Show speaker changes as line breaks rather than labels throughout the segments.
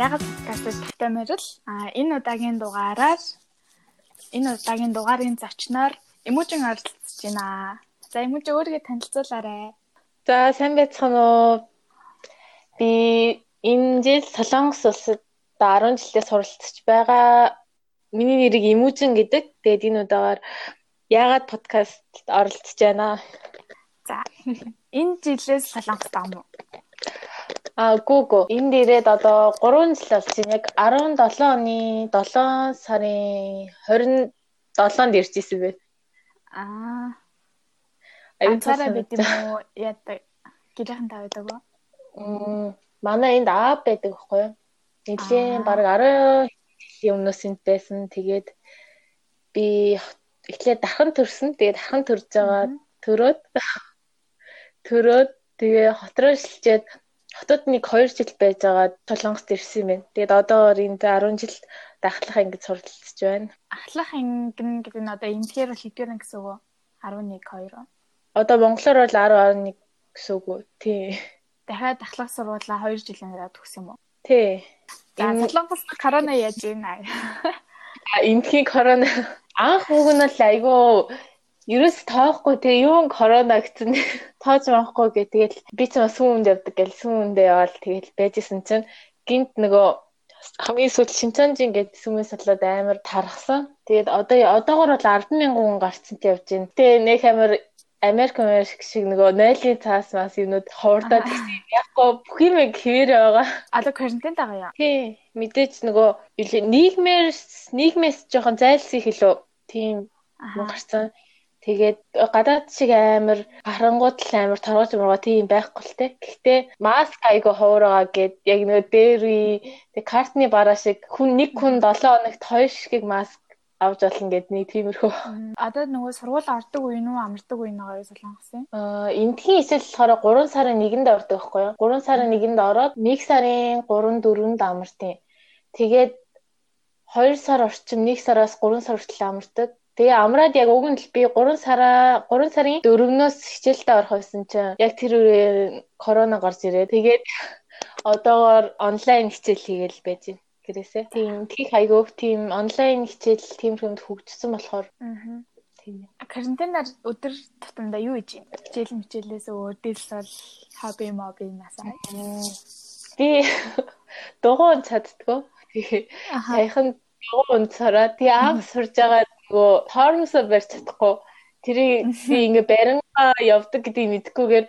ягаад подкастыг тавтамаар л а энэ удаагийн дугаараар энэ удаагийн дугаарын зочноор Эмүүжин оролцож байна. За Эмүүж өөрийгөө танилцуулаарай.
За сайн байцгаана уу? Би энэ жил Солонгос улсад 10 жилдээ суралцж байгаа. Миний нэрийг Эмүүжин гэдэг. Тэгээд энэ удаагаар ягаад подкастт оролцож байна.
За энэ жилээс Солонгост ам уу?
А гүүгөө энд ирээд одоо 3 жил байна. Яг 17 оны 7 сарын 27-нд ирчихсэн бэ.
Аа. Аюу цаараа бид юм уу яадаг гэрхэн тавьдаг уу?
Мм манай энд аав байдаг байхгүй юу? Нилийн баг 10 жилийн өмнөөс энд байсан. Тэгээд би эхлээд дархан төрсөн. Тэгээд дархан төрж байгаа төрөөд төрөөд тэгээ хотроо шилжээд хотод нэг 2 жил байж байгаа Солонгост ирсэн юм байна. Тэгээд одоо энд 10 жил дахлах ангид суралцж байна.
Ахлах ангин гэдэг нь одоо эмтгээр хэдгээр гэсэн үг үү? 11 2.
Одоо монголоор бол 10 11 гэсэн үг үү? Тий.
Дахиад дахлах сургуулаа 2 жилийн дараа төгсөн юм уу?
Тий.
Энэ Солонгост корона яаж байна?
А энтхийн корона анх үг нь л айгүй ерөөс тоохгүй те юу корона гэсэн тоож маахгүй гэ тэгэл би ч бас сүүнд явдаг гэл сүүндээ яваал тэгэл байжсэн чинь гинт нөгөө хамгийн сүүл Шинчанжин гэдэг сүмийн судлаад амар тархсан. Тэгээд одоо одоогор бол 100000 хүн гарцсан явж байна. Тэгээ нэг амар Америк Америк шиг нөгөө нойлын цаас мас юмнууд ховордоод гэсэн яахгүй бүх юм хэвээр байгаа.
Одоо карантин байгаа яа.
Тий. Мэдээж нөгөө нийгмээс нийгмээс жоохон зайлсхий хэлөө. Тийм гарцсан. Тэгээд гадаад шиг амар харангууд л амар торгож мургаа тийм байхгүй л те. Гэхдээ маск айгу хуураа гэд яг нөгөө дээри тэг картны бараа шиг хүн нэг хүн 7 хоногт 2 шигийг маск авч болно гэд нэг тиймэрхүү.
Одоо нөгөө сургууль ордог үе нь амардаг үе нэгээр солонгосон.
Аа эндхийн эсвэл болохоор 3 сарын 1-нд ордог байхгүй юу? 3 сарын 1-нд ороод 1 сарын 3 4-нд амартیں۔ Тэгээд 2 сар орчим 1 сараас 3 сар хүртэл амардаг. Тэгээ амраад яг уг нь л би 3 сараа 3 сарын 4-өөс хичээлдээ орох байсан чинь яг тэр үеэр корона гарч ирээ. Тэгээд одоогоор онлайн хичээл хийгээл байж байна. Гэрээсээ. Тийм тхих айгуух тийм онлайн хичээл тийм юмд хөгжсөн болохоор. Аа.
Тийм. Карантинаар өдөр тутамдаа юу хийж байна? Хичээл мичээлээс өөр дээлсэл хобби моби насаа.
Би дугуун чаддгүй. Саяхан дугуун унцараа тэгээ анх сурж байгаа нөгөө тоормосоо барьж чадахгүй тэрийг би ингээ барингаа явдаг гэдгийг мэдхгүйгээр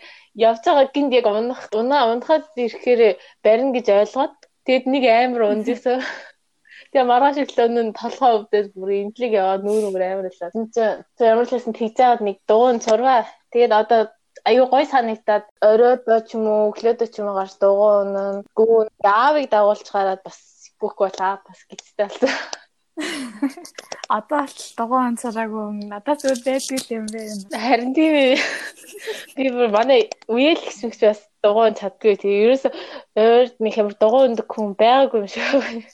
явж байгаа гинт яг унах унаа унахад ирэхээр барина гэж ойлгоод тэгэд нэг амар унжсэн. Тэгээ маргааш өглөө нь толгой өвдөд бүр имплиг яваад нүүр өнгөр амар. Энд чи ямар ч байсан тэгж аваад нэг дуун сурваа. Тэгээд одоо аюу гой санагдаад оройдоо ч юм уу өглөөдөө ч юм уу гарч дугуун гүүн аавыг дагуулж гараад бас гүхгүй болаа бас гिचтэй болсон.
Одоо л дугуй онцороогүй надад зүгээр байдаг юм бэ.
Харин тийм ээ. Би бүр манай үеэл гэсэн ч бас дугуй чаддгүй. Тэгээ ерөөсө ойрд нэг ямар дугуй өндөг хүн байгаагүй юм шиг.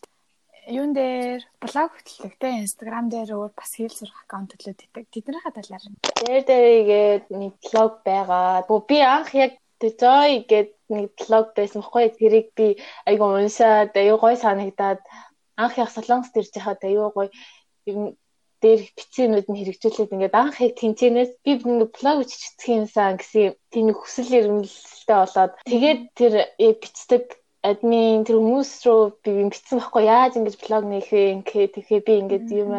Юун дээр блог хөтлөгтэй Instagram дээр өөр бас хэл сурах аккаунт төлөөд идэг. Тэднийхээ талаар.
Дээр дээргээд нэг блог байгаа. Би анх яг Joy гэдэг нэг блог байсан байхгүй. Тэрийг би айгу уншаад аюу гой санагдаад анх яг солонгост ирж байхад аюу гоё юм дээр бицээнүүд нь хэрэгжүүлээд ингээд анх яг тэнцэнээс би нэг блог биччих юмсан гэсэн тийм хүсэл эрмэлзэлтэй болоод тэгээд тэр бичдэг админ тэр хүмүүс рүү би бичсэн байхгүй яаж ингэж блог нээхээ ингээ тэгэхээр би ингээд юм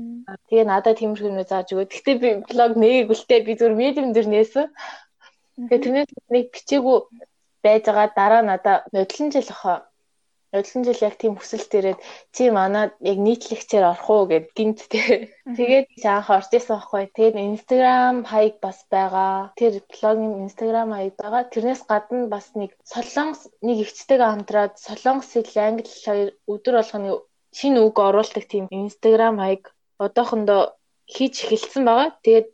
тэгээ надад тиймэрхүү юм зааж өгөө. Гэхдээ би блог нээгээгүй л дээ би зөв медиум дээр нээсэн. Тэгээ тэрнээс нэг бичээгүй байж байгаа дараа надаа нодлон жил охоо Одлон жил яг тийм хүсэлт ирээд чи манад яг нийтлэгчээр орох уу гэд гинт тэ. Тэгээд анх орж исэн байхгүй. Тэгээд Instagram хаяг бас байгаа. Тэр блогийн Instagram хаяг байгаа. Тэрнээс гадна бас нэг солонгос нэг ихчтэйгээ хамтраад солонгос хэл англи хоёр өдөр болгоны шинэ үг оруулдаг тийм Instagram хаяг одоохондоо хийж эхэлсэн байгаа. Тэгээд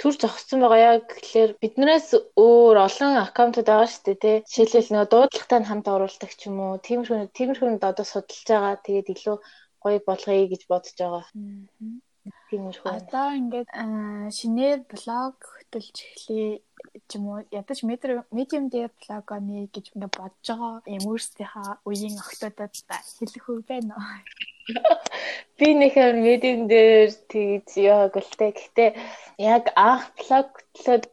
төр зогссон байгаа яг гэхэлэр биднээс өөр олон аккаунтууд байгаа шүү дээ тий. Жишээлбэл нөгөө дуудлагатай хамт оруулдаг ч юм уу. Тиймэрхүү тиймэрхүүнд одоо судалж байгаа. Тэгээд илүү гоё болгоё гэж бодож байгаа. Тиймэрхүү.
Одоо ингээд шинээр блог хөтөлж эхлэе ч юм уу ядаж медиум дээр блогоны гэж ингээд бодож байгаа эмүүрсийнхаа үеийн охтодод хэлэх үү байна уу?
Би нэхэр медиум дээр тэгж яг л тэ. Гэхдээ яг анх блог төлөд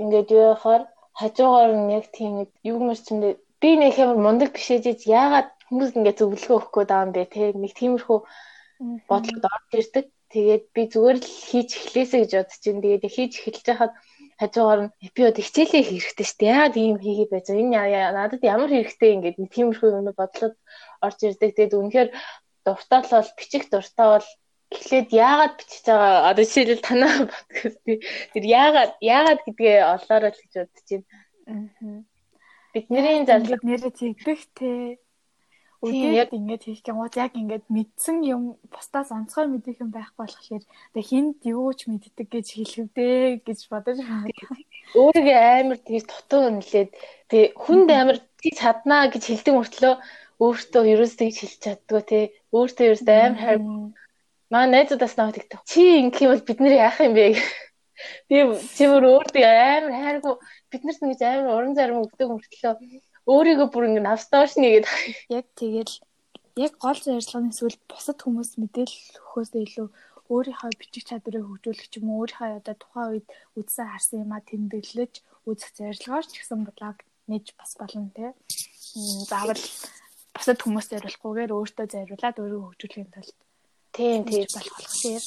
ингээд юу яхаар хажуугаар нь яг тийм юу мөрчөндөө би нэхэр мундаг биш ээж яагаад хүмүүс ингээд зөвлөгөө өгөх гээд байгаа юм бэ те нэг тиймэрхүү бодлоод орж ирдэг. Тэгээд би зүгээр л хийж эхлээсэй гэж бодож чинь. Тэгээд хийж эхэлж байхад хажуугаар нь би одоо хичээлээ хэрэгтэй шүү дээ. Яагаад ийм хийгээд байж байгаа? Энэ надад ямар хэрэгтэй ингээд нэг тиймэрхүү юм бодлоод орж ирдэг. Тэгээд үнэхээр дуртай л бол бичих дуртай бол эхлээд яагаад бичиж байгаа одоо жишээлбэл танаа подкаст тэр яагаад яагаад гэдгээ олоорой л гэж бодож байна. Бидний
зарлаг нэрээ тэгдэх те Үдээд ингээд хийх гингууд яг ингээд мэдсэн юм бусдаас онцгой мэдэх юм байхгүй болохоор тэг хинт юу ч мэддэг гэж хэлэвдээ гэж бодож байна.
Өөрийгөө амар тийм дутуу нэлээд тэг хүнд амар тий чаднаа гэж хэлдэг мөртлөө өөртөө ерөөс тэгж хэлж чаддгүй тий өөртөө ерөөс амар хайр маа найзуудаас наваад тэгдэг. Чи ингэх юм бол бид нэр яах юм бэ? Би чимэр өөртөө амар хайргүй биднэрт нэг амар уран зарим өгдөг мөртлөө өөрийгөө бүр ингэ навстаашны гэдэг.
Яг тэгэл яг гол зорилгын эсвэл бусад хүмүүс мэдээлэл өгөхөөс илүү өөрийнхөө бичих чадварыг хөгжүүлэх ч юм уу өөрийнхөө одоо тухайн үед үзсэн харсан юмаа тэмдэглэж үзэх зорилгоор ч гэсэн блог нээж бас болно те. Заавал бусад хүмүүст зориулахгүйгээр өөртөө зориулаад өөрийгөө хөгжүүлэхийн тулд
тийм тийм
болох болох тийм.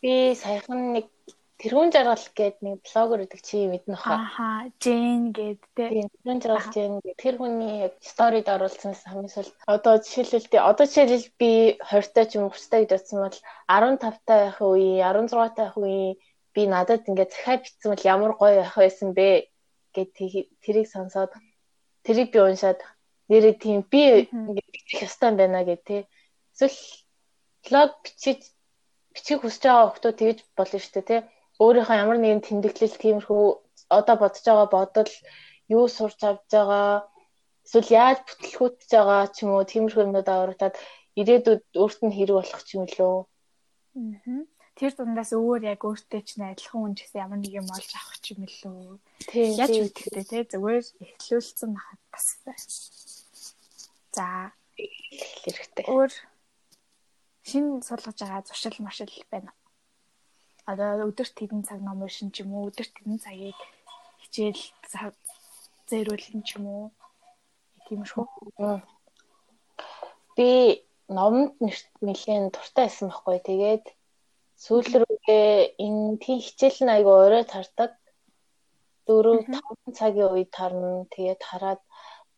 Би саяхан нэг тэрүүн жаргал гээд нэг блогер гэдэг чи мэднэ хаа.
Аха, Жен гээд
тийм тэрүүн жаргал Жен гээд. Тэр хүний яг сторид оруулсан хамгийн сул одоо жишээлбэл тий одоо жишээлбэл би 20 та ч юм уу 30 та гэж бодсон бол 15 та байх үе 16 та байх үе би надад ингээд захиа битсэн бол ямар гоё байх байсан бэ гэд тэрийг сонсоод тэрийг би уншаад нэрээ тийм би ингээд бичих ёстой юм байна гэх тий. Эсвэл блог бичиж бичих хүсэж байгаа хүмүүс тэгж болно шүү дээ тий өөрийнхөө ямар нэгэн тэмдэглэл тиймэрхүү одоо бодож байгаа бодол юу сурч авч байгаа эсвэл яаж бүтлгүүтж байгаа ч юм уу тиймэрхүү юмнуудаа урагтаад ирээдүйд өөрт нь хэрэг болох ч юм лөө.
Аа. Тэр дундаас өөр яг өөртөө ч адилхан хүн гэсэн ямар нэг юм олж авах ч юм лөө.
Тийм.
Яаж үтгэдэг те зүгээр эхлүүлсэн байхад бас. За
хэрэгтэй.
Өөр шин суулгаж байгаа зуршил маршил байна одоо өдөрт хэдэн цаг ном уншин ч юм уу өдөрт хэдэн цагийг хичээл зэйрүүлэн ч юм уу тийм шүү.
Би номонд нэлээд дуртай байсан байхгүй. Тэгээд сүүл рүүгээ энэ тийм хичээл нь айгу орой тардаг. 4 5 цагийн үед тарна. Тэгээд хараад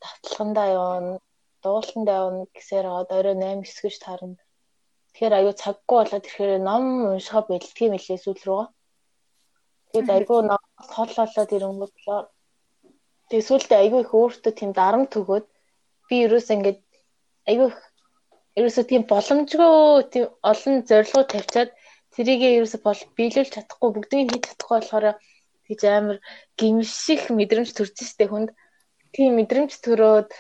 тавталгандаа явна, дууландаа явна гэсээр орой 8 9 гэж тарна. Тэгэхээр аюу цаггүй болоод ирэхээр ном уншихаа бэлтгэх юм лээ сүүл рүү. Тэгээд аюу ном хол болоод ирэнгүүт болоо. Тэгээд сүүлдээ аюу их өөртөө тийм дарам төгөөд би ерөөс ингэж аюу их ерөөсөө тийм боломжгүй тийм олон зорилгоо тавьчаад тэрийгээ ерөөсөө бол биелүүлж чадахгүй бүгдийг хийж чадахгүй болохоор тийж амар гимших мэдрэмж төрж штэ хүнд тийм мэдрэмж төрөөд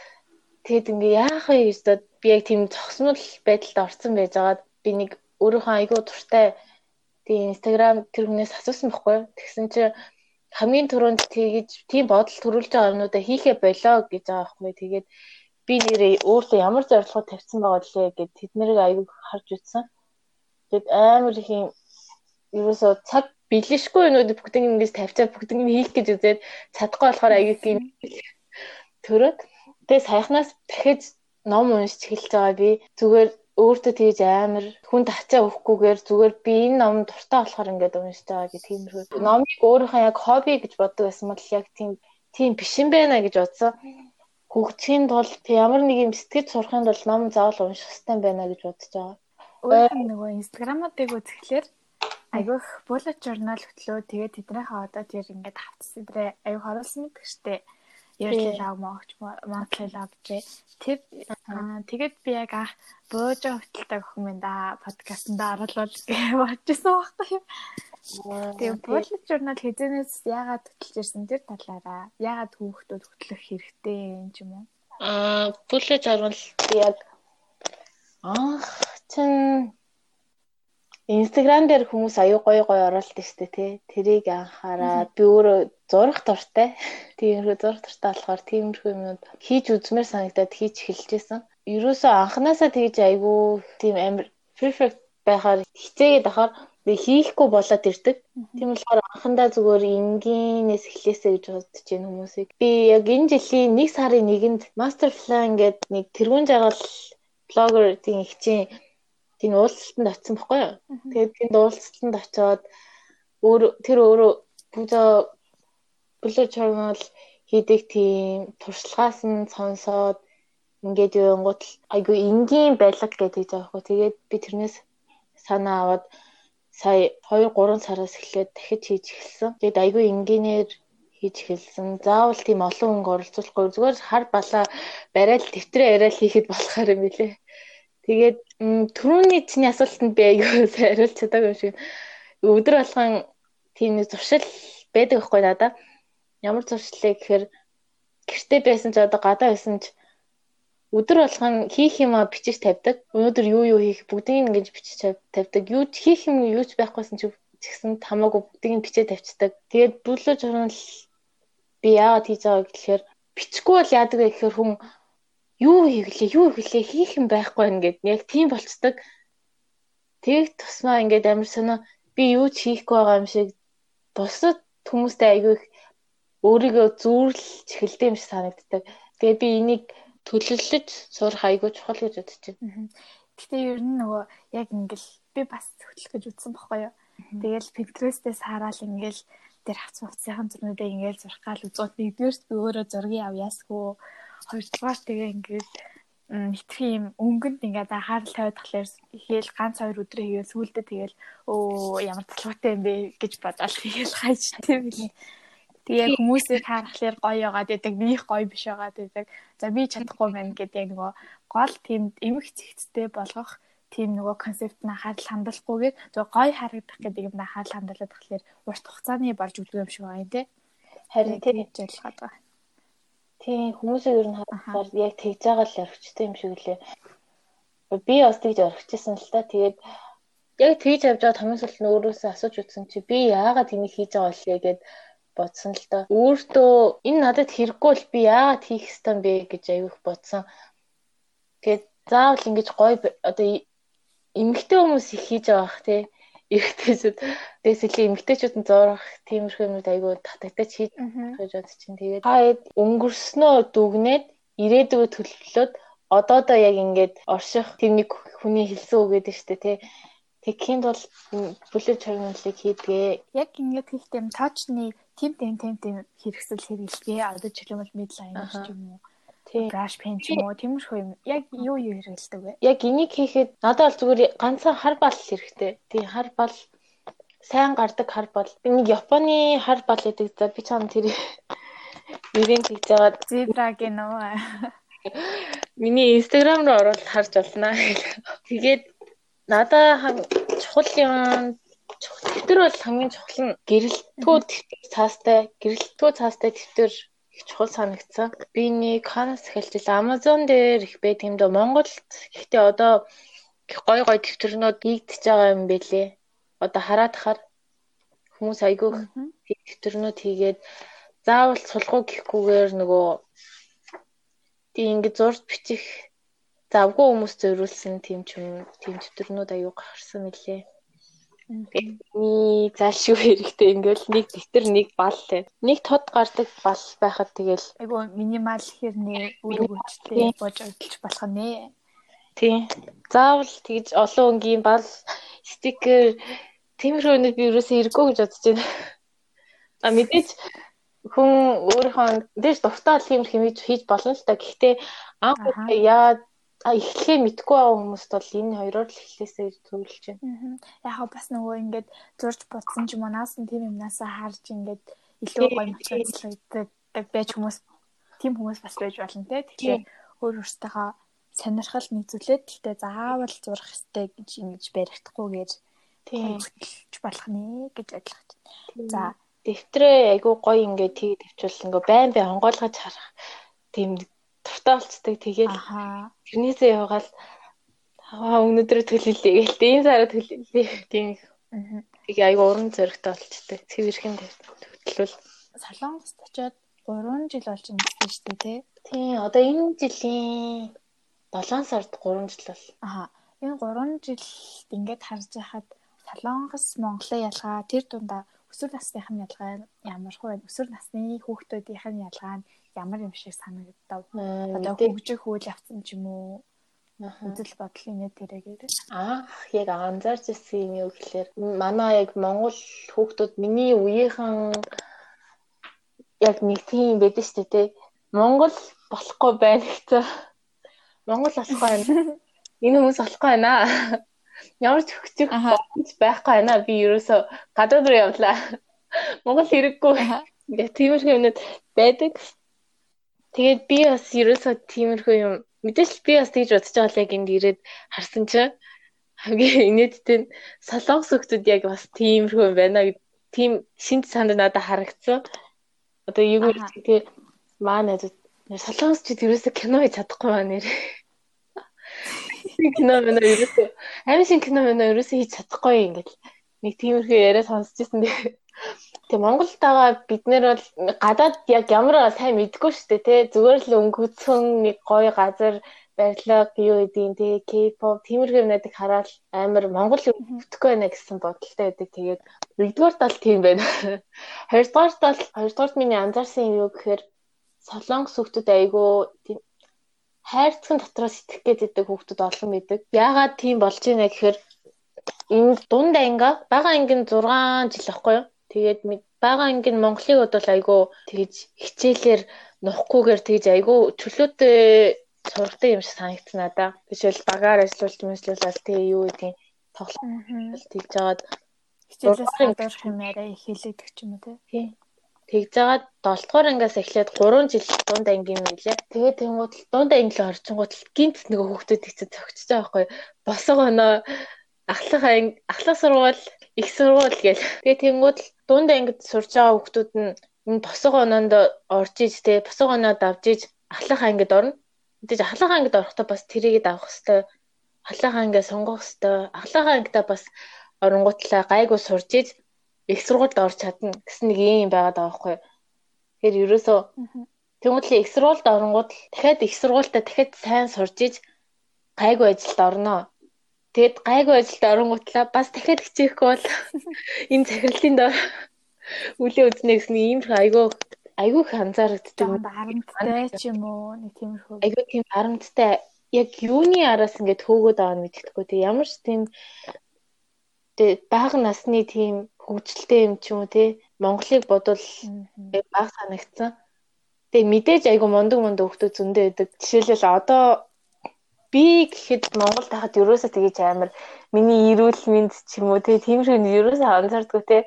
тэгэд ингээ яах вэ гэж би яг тийм зогсмол байдалд орсон байжгаад би нэг өөрийнхөө айгүй дуртай тийм инстаграм тэр хүнээс асуусан байхгүй. Тэгсэн чи хамгийн түрүүнд тэгэж тийм бодол төрүүлж байгаа юмнуудаа хийхэ болоо гэж байгаа байхгүй. Тэгээд би нэрээ өөртөө ямар зорилгоо тавьсан байгаа лээ гэд тэднийг айгүй харж үзсэн. Тэгэд амар их юм ерөөсөө цаг бэлэшгүй юмнууд бүгдийг ингэж тавьчаад бүгдийг нь хийх гэж үзээд чадахгүй болохоор аяг юм төрөөд тэгээ саяхнаас дахиж ном уншиж эхэлж байгаа би зүгээр өөртөө тэгж амар хүн тачаа өгөхгүйгээр зүгээр би энэ ном дуртай болохоор ингээд уншиж байгаа гэх тиймэрхүү. Номыг өөрийнхөө яг хобби гэж боддог байсан бол яг тийм тийм биш юм байна гэж бодсон. Хөгжихийн тулд ямар нэг юм сэтгэж сурахын тулд ном заавал унших хэрэгтэй байна гэж бодож байгаа.
Өөр нөгөө инстаграмуудыг үзэхлээр айгүйх bullet journal хөтлөө тэгээд тэднийхээ одоо тэр ингээд хавцсан дээр аюу харуулсан гэдэг штеп ярьлаа мөгч монтлаа гэж тэр тэгээд би яг бууж хөтэлтэй охин минь да подкастнда оруулвал гэж бодчихсон байхгүй юу. Тэгээд bullet journal хэзэнээс яагаад хөтлж ирсэн? Тэр талаараа яагаад хүүхдүүд хөтлөх хэрэгтэй юм ч юм уу?
Аа bullet journal би яг анх чин Инстаграм дээр хүмүүс аюу гоё гоё оруулдаг штэ тий. Тэрийг анхаараад би өөрөө зурах дуртай. Тиймэрхүү зурах дуртай болохоор тиймэрхүү юмуд хийж үзмээр санагдаад хийж эхэлжсэн. Ерөөсөө анханасаа тэгж айгүй тийм амар perfect байхаар хичээгээд ахаар би хийхгүй болоод ирдэг. Тийм болохоор анхандаа зүгээр энгийнээс эхлээсэй гэж бодож байна хүмүүсийг. Би яг энэ жилийн 1 сарын 1-нд Master Plan гэдэг нэг тэргуун жаргал блогер тийм хичээн тийм уулзалтанд очсон баггүй юу. Тэгээд тэнд уулзалтанд очиод өөр тэр өөрөө бүзо bullet journal хийдэг тийм туршлагаас нь сонсоод ингээд явангууд айгу энгийн байлаг гэдэг заахгүй. Тэгээд би тэрнээс санаа аваад сая 2 3 сараас эхлээд дахиж хийж эхэлсэн. Тэгээд айгу энгийнээр хийж эхэлсэн. Заавал тийм олон хүн оролцуулахгүй зүгээр хар балаа барайл тэмтрээ яриад хийхэд болохоор юм билэ. Тэгээд түрүүний чиний асуултанд би аягүй хариулж чадаагүй шиг. Өдөр болгон тийм нэг зуршил байдаг байхгүй надаа. Ямар зуршлыг гэхээр гэртээ байсан ч одоо гадаа байсан ч өдөр болгон хийх юм а бичиж тавьдаг. Өнөөдөр юу юу хийх бүгдийг ингэж бичиж тавьдаг. Юу ч хийх юм юу ч байхгүйсэн чи чигсэн хамаагүй бүгдийг бичээ тавьчихдаг. Тэгээд бүлөө журнал би яагаад хийж байгааг гэхээр бичихгүй бол яадаг вэ гэхээр хүн юу хийглээ юу хийглээ хийх юм байхгүй ингээд яг тийм болцдог. Тэг тусмаа ингээд амар сонио би юу ч хийхгүй байгаа юм шиг бусад хүмүүстэй айгүй их өөрийгөө зүүрлж эхэлдэг юм шиг санагддаг. Тэгээ би энийг төлөвлөж сурах айгүй чухал гэж бодож байна.
Гэтэ ер нь нөгөө яг ингээл би бас хөтлөх гэж үзсэн байхгүй юу. Тэгэл Pinterest-ээс хараад ингээл тэр хавц хувцсынхан зурнуудыг ингээл зурх гал үзүүт нэгдүгээрт би өөрөө зургийг авьяасгүй хоёрдугаар тэгээ ингээд хитрхи юм өнгөнд ингээд анхаарал тавиад тахлаар ихээл ганц хоёр өдрөө хийгээл сүүлдээ тэгэл өө ямар талхаатай юм бэ гэж бодоод тэгэл хайж тийм билээ. Тэгээ хүмүүсийг харахаар гоё яагаад байдаг, минийх гоё биш яагаад байдаг. За би чадахгүй байна гэдэг нөгөө гол тийм эмх зэгцтэй болгох тийм нөгөө концепт нь анхаарал хандуулахгүйгээр зөв гоё харагдах гэдэг юм анхаарал хандуулаад тахлаар урт хугацааны болж үлдэх юм шиг байна тий. Харин тийм гэж ойлгоод байгаа.
Тийм хүмүүсийг ер нь харахаар яг тэгж байгаа л орхичтой юм шиг лээ. Би бас тэгж орхичсан л та. Тэгээд яг тэгж явж байгаа томьёос бол нөөрэөөсөө асууж утсан чи би яагаад тэнийг хийж байгаа вэ гэд бодсон л доо. Өөртөө энэ надад хэрэггүй л би яагаад хийх ёстой бэ гэж аяух бодсон. Тэгээд заавал ингэж гоё одоо эмэгтэй хүмүүс их хийж байгаа бах тий эрэгтэйчүүд дэсэлийн эмэгтэйчүүд нь зурах тиймэрхүү юмуд айгүй татагдаж хийж гэж бодож чинь тэгээд хаад өнгөрснөө дүгнээд ирээдүгөө төлөвлөлөөд одоодоо яг ингээд орших тэр нэг хүний хэлсэн үг гэдэг штэ тий Тэгэхийн тул бүлэг чарналыг хийдгээ.
Яг ингээд хийх юм таачны тим тим тим тим хэрэгсэл хэрэглэгээ. Одоо жишээлбэл midline ч юм уу. Brush pen ч юм уу тиймэрхүү юм. Яг юу юу хэрэгэлдэг вэ?
Яг энийг хийхэд надад бол зүгээр ганцхан хар бал хэрэгтэй. Тийм хар бал сайн гардаг хар бал. Би нэг Японы хар бал гэдэг за би чам тэр нэрийг тэгж байгаа
зебра гэнэ.
Миний инстаграм руу оруулаад харж болно. Тэгээд надад чухал юм тэмдэр бол хамгийн чухал нь гэрэлтгүү тэмдэр цаастай гэрэлтгүү цаастай тэмдэр их чухал санагдсан. Би нэг ханаас эхэлж Amazon дээр их байт юм дөө Монголд гэхдээ одоо гой гой тэмдэгтэрнүүд ийгдэж байгаа юм бэлээ. Одоо хараад хахаар хүмүүс айгүй тэмдэгтэрнүүд хийгээд заавал сулгуу гэхгүйгээр нөгөө тийм ингэ зурж бичих завгүй хүмүүс зориулсан тийм ч юм тийм тэмдэгтэрнүүд аюу гарсан мөлий. Миний заашгүй хэрэгтэй ингээл нэг тэтэр нэг бал лээ. Нэг тод гардаг бал байхад тэгэл
айгу минимал хэрний үр өгөөжтэй бож өдөлж болох нэ.
Тийм. Заавал тэгж олон өнгийн бал стикер тиймэрхүү нэг би юусэн хэрэггүй гэж бодож байна. А мэдээч хүн өөрийнхөө дээш дуртай тиймэрх юм хийж болно л та. Гэхдээ анх яа эхлэхээ мэдгүй байгаа хүмүүст бол энэ хоёроор л эхлэхээсээ зөвлөж байна.
Яг бас нөгөө ингээд зурж бодсон ч юм уу наас нь тийм юмнасаа харж ингээд илүү гоё мотивацлагддаг байж хүмүүс тийм хүмүүс бас байж болно те. Тэгэхээр өөр өөртөөхөө сонирхол нэгзүүлээд тэгтээ заавал зурх хэрэгтэй гэж ингэж баригдахгүйгээр тийм хөтлөж болох нэ гэж ойлгож байна. За
дэвтрээ айгуу гоё ингээд тгий тавьчвал ингээ байн байн онгойлгож харах тийм дуртай болцдог. Тэгээд тэрнээсээ явгаал Аа өнөөдөр төлөлөө гэлтэй энэ сараа төлөлөө тийм. Тэгээ айгу уран зөрөгтэй болчтой. Цэвэрхэн төлөвлөл.
Солонгост очиод 3 жил болж гэсэн шүү дээ тий.
Тийм одоо энэ жилийн 7 сард 3 жил бол.
Аа энэ 3 жилд ингээд харж байхад Солонгос Монголын ялгаа тэр дундаа өсвөр насных нь ялгаа ямар хөө вэ? Өсвөр насны хүүхдүүдийнх нь ялгаа нь ямар юм шиг санагдав. Одоо хөгжих үйл явцсан ч юм уу үзэл бодлын нэг тэрэгэр.
Аа яг анзаарч ирсэн юм юу гэхээр манай яг Монгол хүүхдүүд миний үеийнхэн яг нэг тийм байдаг шүү дээ. Монгол болохгүй байна гэсэн. Монгол болохгүй байна. Энэ хүмүүс болохгүй байна. Ямар ч хөгжих байхгүй байна. Би ерөөсө гадаад руу явлаа. Монгол хэрэггүй. Ингээ тиймэрхүү юмнууд байдаг. Тэгээд би бас ерөөсө тиймэрхүү юм мэдээж би бас тэгж бодож байгаа л яг энд ирээд харсан чинь хамгийн инээдтэй нь солонгос хүмүүс яг бас тиймэрхүү юм байна гэд тийм шинж санд надад харагдсан. Одоо юу гэх тийм маа найзууд солонгос ч ерөөсө кино хийж чадахгүй маа нэр. кино мэнэ ерөөсө амин шин кино мэнэ ерөөсө хийж чадахгүй ингээд нэг тиймэрхүү яриа сонсч ирсэн. Тэгээ Монголд байгаа бид нэр бол гадаад яг ямар сайн мэдгүй шүү дээ тий. Зүгээр л өнгөцсөн нэг гоё газар барилга юу гэдгийг тий K-pop тиймэрхүү юмнуудыг хараад амар Монгол өвдөхгүй байна гэсэн бодолтой байдаг. Тэгээд нэгдүгээр тал тийм байна. Хоёрдугаар тал хоёрдугаар миний анзаарсан юм юу гэхээр солонгос хүмүүс айгүй тийм хайрцаг дотроос итгэх гэдэг хүмүүс олон байдаг. Яагаад тийм болж байна гэхээр энэ дунд анги бага анги 6 жил ахгүй юу? Тэгээд бага анги нь Монголыг бодвол айгүй тэгж хичээлээр нухгүйгээр тэгж айгүй чөлөөтэй сургатай юм шиг санагдсан надаа. Жишээл багаар ажиллуулж мэслүүлэл тэгээ юу гэдгийг тоглоом тэгж жагаад
хичээлээс гадуурх юм арай их хэлэгдэх ч юм уу тий.
Тэгж жагаад 7 дугаар ангиас эхлээд 3 жил дунд анги юм билээ. Тэгээд тэнгууд дунд анги орчингууд гинт нөгөө хүүхдүүд ихтэй цогцож байгаа байхгүй. Босго оноо ахлах анги ахлах сургууль их сургууль гээл. Тэгээ тэнгууд дунд ангид сурж байгаа хүүхдүүд нь энэ босго оноонд орж иж те босго оноод авж иж ахлах ангид орно. Тэгэж ахлах ангид орохдоо бас тэрийг давах хэвээр ахлах ангиа сонгох хэвээр ахлах ангидаа бас оронгуутлаа гайгүй сурж иж их сургуульд орж чадна гэсэн нэг юм байгаад байгаа байхгүй. Тэгэхээр ерөөсөө Тэнгүүтлээ их сургуульд оронгууд дахиад их сургуультай дахиад сайн сурж иж гайгүй ажилд орно. Тэгэд гайгүй ажилд оронгуутлаа бас дахиад хичээхгүй бол энэ захирлын дор үлээ үзнэ гэсэн ийм айгүй айгүй их анзаарэгддэг.
Харамттай ч юм уу нэг тиймэрхүү.
Айгүй тийм харамттай яг юуны араас ингээд хөөгөөд байгаа нь мэддэхгүй. Тэг ямар ч тийм бага насны тийм хөгжилтэй юм ч юм уу те Монголыг бодвол бага санагдсан. Тэг мэдээж айгүй мундаг мундаг хүмүүс зөндөө байдаг. Жишээлбэл одоо би гэхэд Монгол тахад ерөөсөө тэгэж амар миний эрүүл мэнд ч юм уу те тиймэрхүү ерөөсөө анзаардгүй те.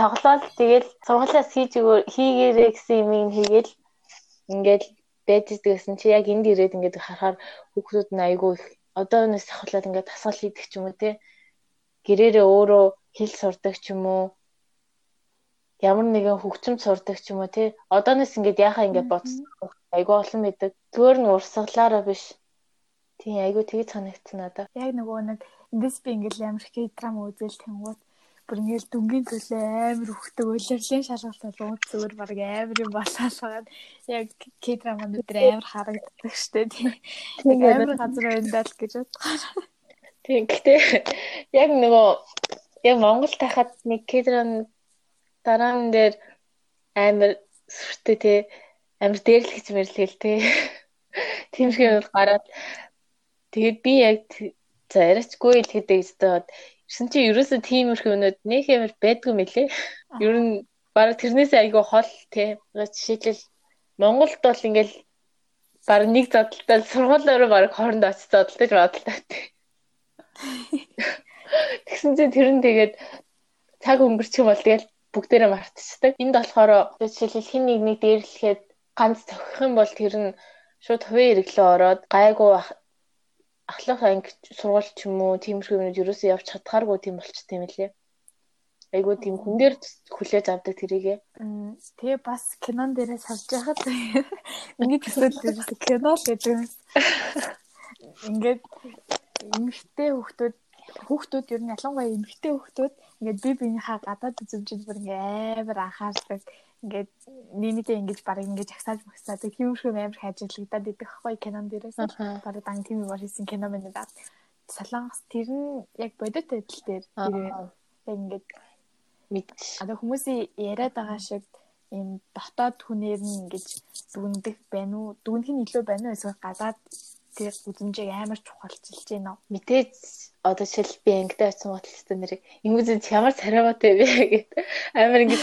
Тоглоод тэгэл сургуулиас хийж хийгээрэй гэсэн юм хийгээл ингээл байж дээсэн чи яг энд ирээд ингээд харахаар хүүхдүүд нь айгүй их одооноос ахуулаад ингээд тасгал хийдэг ч юм уу те. Гэрээрээ өөрөө хэл сурдаг ч юм уу. Ямар нэгэн хөгжим сурдаг ч юм уу те. Одооноос ингээд яхаа ингээд бодсон айгүй олон мэддэг зүгээр нь урсгалаараа биш тийм айгүй тэгж санагдсан надаа
яг нөгөө нэг эндээс би ингээд амар драм үзэл тэнгууд бүр ингээл дүнгийн төлөө амар хөхтөг улирлын шалгалт бол зүгээр баг амар юм болоосаад яг к-драма өдр амар харагддаг штэ тийм амар газар байндаа л гэж бодгоо.
Тийм гэхдээ яг нөгөө яг Монгол тахад нэг к-драм дараан дээр амар сүртэй тий. Амар дээрлэгч мэрлэгэл тий. Тиймэрхүү юм гараад тэгээд би яг за яриачгүй л гэдэг өстөд Ирсэн чи ерөөсөө тиймэрхүү өнөд нэг юмэр байдгүй мөлий. Ер нь бараг тэрнээсээ айгүй хол тий. Жишээлбэл Монголд бол ингээл бараг нэг задлалтаа сургуулиараа бараг хоорондоо очиж задлаж бодлоо тий. Тэгсэн чинь тэр нь тэгээд цаг өнгөрчих юм бол тэгэл бүгдээрээ мартчихдаг. Энд болохоор жишээлбэл хин нэг нэг дээрлэхэд ганц цохих юм бол тэр нь шууд хувийн хэрэглээ ороод гайгүй ахлах анги сургууль ч юм уу тиймэрхүү юмуд ерөөсөө явж чадхааргүй тийм болчтой юм лээ. Айгуу тийм хүн дээр хүлээж авдаг тэрийгээ.
Тэгээ бас кинон дээрээ сарж байхад ингээд төсөөл дээрээс кино л гэдэг юм. Ингээд эмэгтэй хүүхдүүд хүүхдүүд ер нь ялангуяа эмэгтэй хүүхдүүд ингээд би биенийхээ гадаад үзмжид бүр ингээ амар анхаардаг. Ингээд нийнийдээ ингэж барыг ингэж агсааж магсаад тиймэрхүү амар хайжлагдаад идэх байхгүй кинон дээрээс. Барыг дан тийм юм хийсэн кино мэнэ даа солонгос тэр нь яг бодит байдал дээр яг ингээд мэд одоо хүмүүсийн яриад байгаа шиг ийм дотоод хүнээр нь ингэж дүгндэг байна уу? Дүгнэх нь илүү байна уу? Эсвэл гадаад тэр үзэмжийг амар чухалчилж байна уу
мэдээж одоо жишээл би ангидаа очсон бодлоо нэрийг ингэсэн ямар царайваатай вэ гэд. Амар ингэж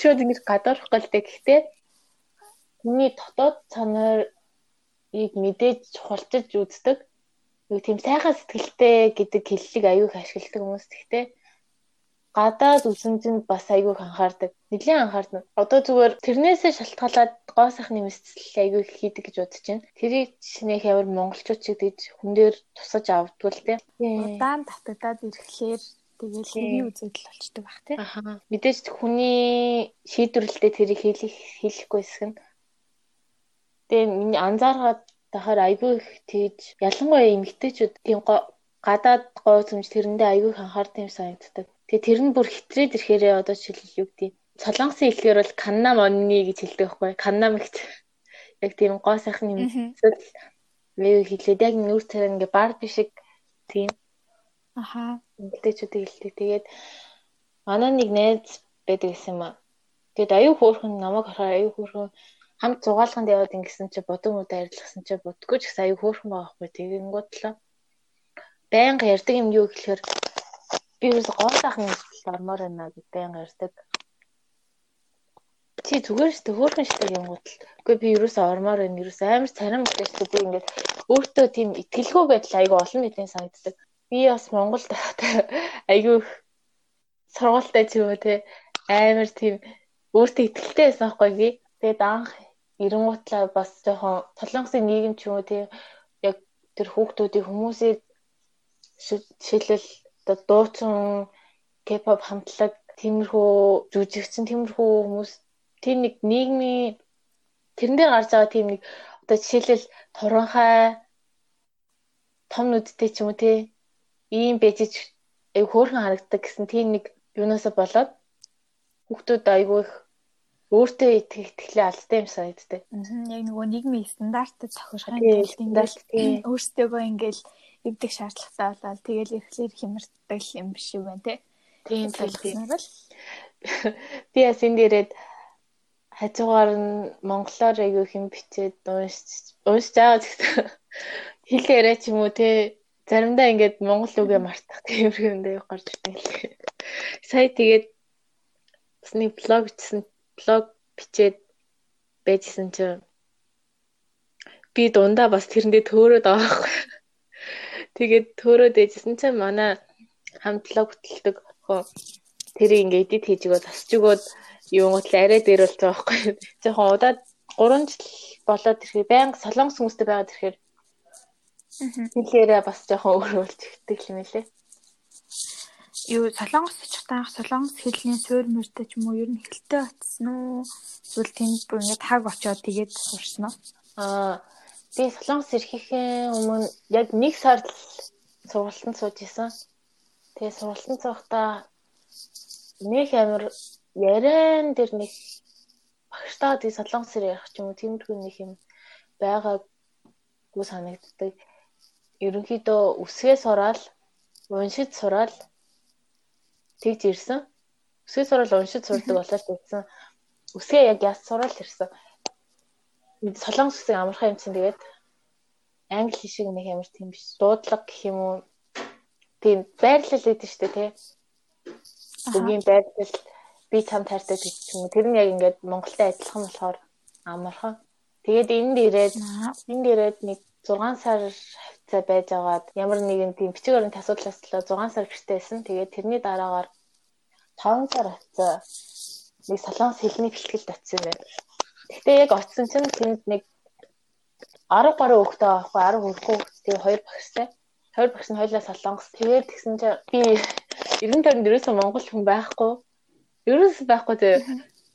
шууд ингэж гадуурх гэлтэй гэхдээ хүний дотоод санааг мэдээж чухалчилж үздэг. Нэг тийм сайхан сэтгэлтэй гэдэг хэллэг аюух ашигладаг хүмүүс. Гэхдээ гадаад үзмжинд бас аягүй анхаардаг. Нэлийн анхаардаг. Одоо зүгээр тэрнээсээ шалтгаалаад гоо сайхны мэдсэл аягүй хийдэг гэж бодож байна. Тэрийг шинээх ямар монголчууд ч гэж хүн дээр тусаж авдгүй л тий.
Удаан татагдаад ирэхлээр тэгэл хэвийн үзэгдэл болчдөг бах тий.
Аха. Мэдээж хүний шийдвэрлэлдээ тэрийг хийх хийхгүй хэсэг нь. Тэгээ миний анзааргаад тахаар айгүй их тэгж ялангуяа эмгтээчүүд тийм гадаад гоо зүмж тэрэндээ айгүй их анхаардаг юм санагддаг. Тэгээ тэр нь бүр хитрээд ирэхээрээ одоо жишээл юу гэдэг Солонгосын хэлээр бол канна монни гэж хэлдэг байхгүй канна мэгт яг тийм гоо сайхан юм эсвэл юу хэлээд яг нүүр царай ингээ бар бишиг тийм
аха
эмгтээчүүдийг хэлдэг. Тэгээд манай нэг найз байдаг гэсэн юм аа. Тэгээд аюу хөөрхөн намайг харахаар аюу хөөрхөн хамт зугаалганд яваад ингэсэн чи бодон мод арилгасан чи бодгоо ч гэсэн аюу хөөрхөн байгаа хгүй тэгэнгүүт л байнга ярьдаг юм юу гэхээр би юус гол ахын хэлбэл ормоор байна гэж байнга ярьдаг. Чи зүгээр шүү дээ хөөрхөн шүү дээ юмгууд л. Үгүй би юус ормоор байна юус амар царим гэдэг би ингээд өөртөө тийм итгэлгүй байдал аюу олон мэдэн санагддаг. Би бас Монголд аюу сургуультай ч юм уу те амар тийм өөртөө итгэлтэй байсан байхгүй би. Тэгээд анх эренгуутлаа бас жоохон солонгосын нийгэм ч юм уу тийм яг тэр хүүхдүүдийн хүмүүсийг жишээлбэл одоо дуучин K-pop хамтлаг тиймэрхүү жүжигчин тиймэрхүү хүмүүс тийм нэг нийгмийн тэрэн дээр гарч байгаа тийм нэг одоо жишээлбэл туранхай том нүдтэй ч юм уу тий ийм бэжиж аяг хөөрхөн харагддаг гэсэн тийм нэг юунаас болоод хүүхдүүд айгүй их өөртөө итгэх итгэлээ алдсан юм санагддаг.
Яг нөгөө нийгмийн стандартад тохирохын тулд ингээл өөртөөгөө ингээл эвдэх шаардлагатай болоод тэгэл ирэхлээр хямрдаг юм биш үү вэ те.
Тийм тийм. Би бас энэ дээрээ хажуугаар нь монголоор аягүй хэм бичээд уншиж уншиж байгаа гэсэн хэлээрээ ч юм уу те заримдаа ингээд монгол үгээ мартах тийм юм дээр гарч ирдэг. Сая тэгээд бас нэг блог бичсэн блог бичээд байжсэн чинь би дундаа бас тэрэндээ төөрөөд байгаа байхгүй. Тэгээд төөрөөд ээжсэн чинь манай хамт блог хөтэлдэг хөө тэрийг ингээ эдит хийж өгөө засч өгөөд юунгууд л арай дээр болж байгаа байхгүй. Жохон удаад 3 жил болоод ирэхээр байнга солонгос хүмүүстэй байгаад ирэхээр хэлээрээ бас жоохон өөр болж ихтэй юм лээ
юу солонгос чутаах солонгос хэлний суур мөртэй ч юм уу ер нь хэлтэй очсон уу? Эсвэл тэнд бүр ингээд хаг очоод тэгээд сурсан уу?
Аа би солонгос ирэхийн өмнө яг нэг сар л сургалтанд сууж исэн тэгээд сургалтанд суухдаа нэг амир яран дээр нэг багштаа тий солонгос ярих ч юм уу тэмдгүү нэг юм байгаагүй санагддаг ерөнхийдөө үсгээ сураал уншиж сураал тэгж ирсэн. Өсгөө сурал уншиж сурдаг болоод тэгсэн. Өсгөө яг яс сурал ирсэн. Солонгос үсэг амархан юм чинь тэгээд англи шиг нэг амар тийм биш. Дуудлага гэх юм уу? Тийм байрлал гэдэг шүү дээ, тий. Бүгийн байрлал би цам таартай гэх юм. Тэр нь яг ингээд Монголтай адилхан болохоор амархан. Тэгээд энд ирээд энд ирээд нэг 6 сар хавцаа байж агаад ямар нэгэн тийм бичиг баримт асуудлаас л 6 сар гэртээсэн. Тэгээд тэрний дараагаар 5 сар хавцаа нэг солонгос хэлний бэлтгэлд очсон байна. Гэхдээ яг очсон чинь тэнд нэг 10 гаруй хүүхдээ байхгүй 10 хүрэхгүй тэгээ хоёр багштай. Хоёр багш нь хоёлаа солонгос. Тэгээд тэгсэн чинь би 90 тойронд ерөөсөө монгол хүн байхгүй. Ерөөсөө байхгүй тэгээ.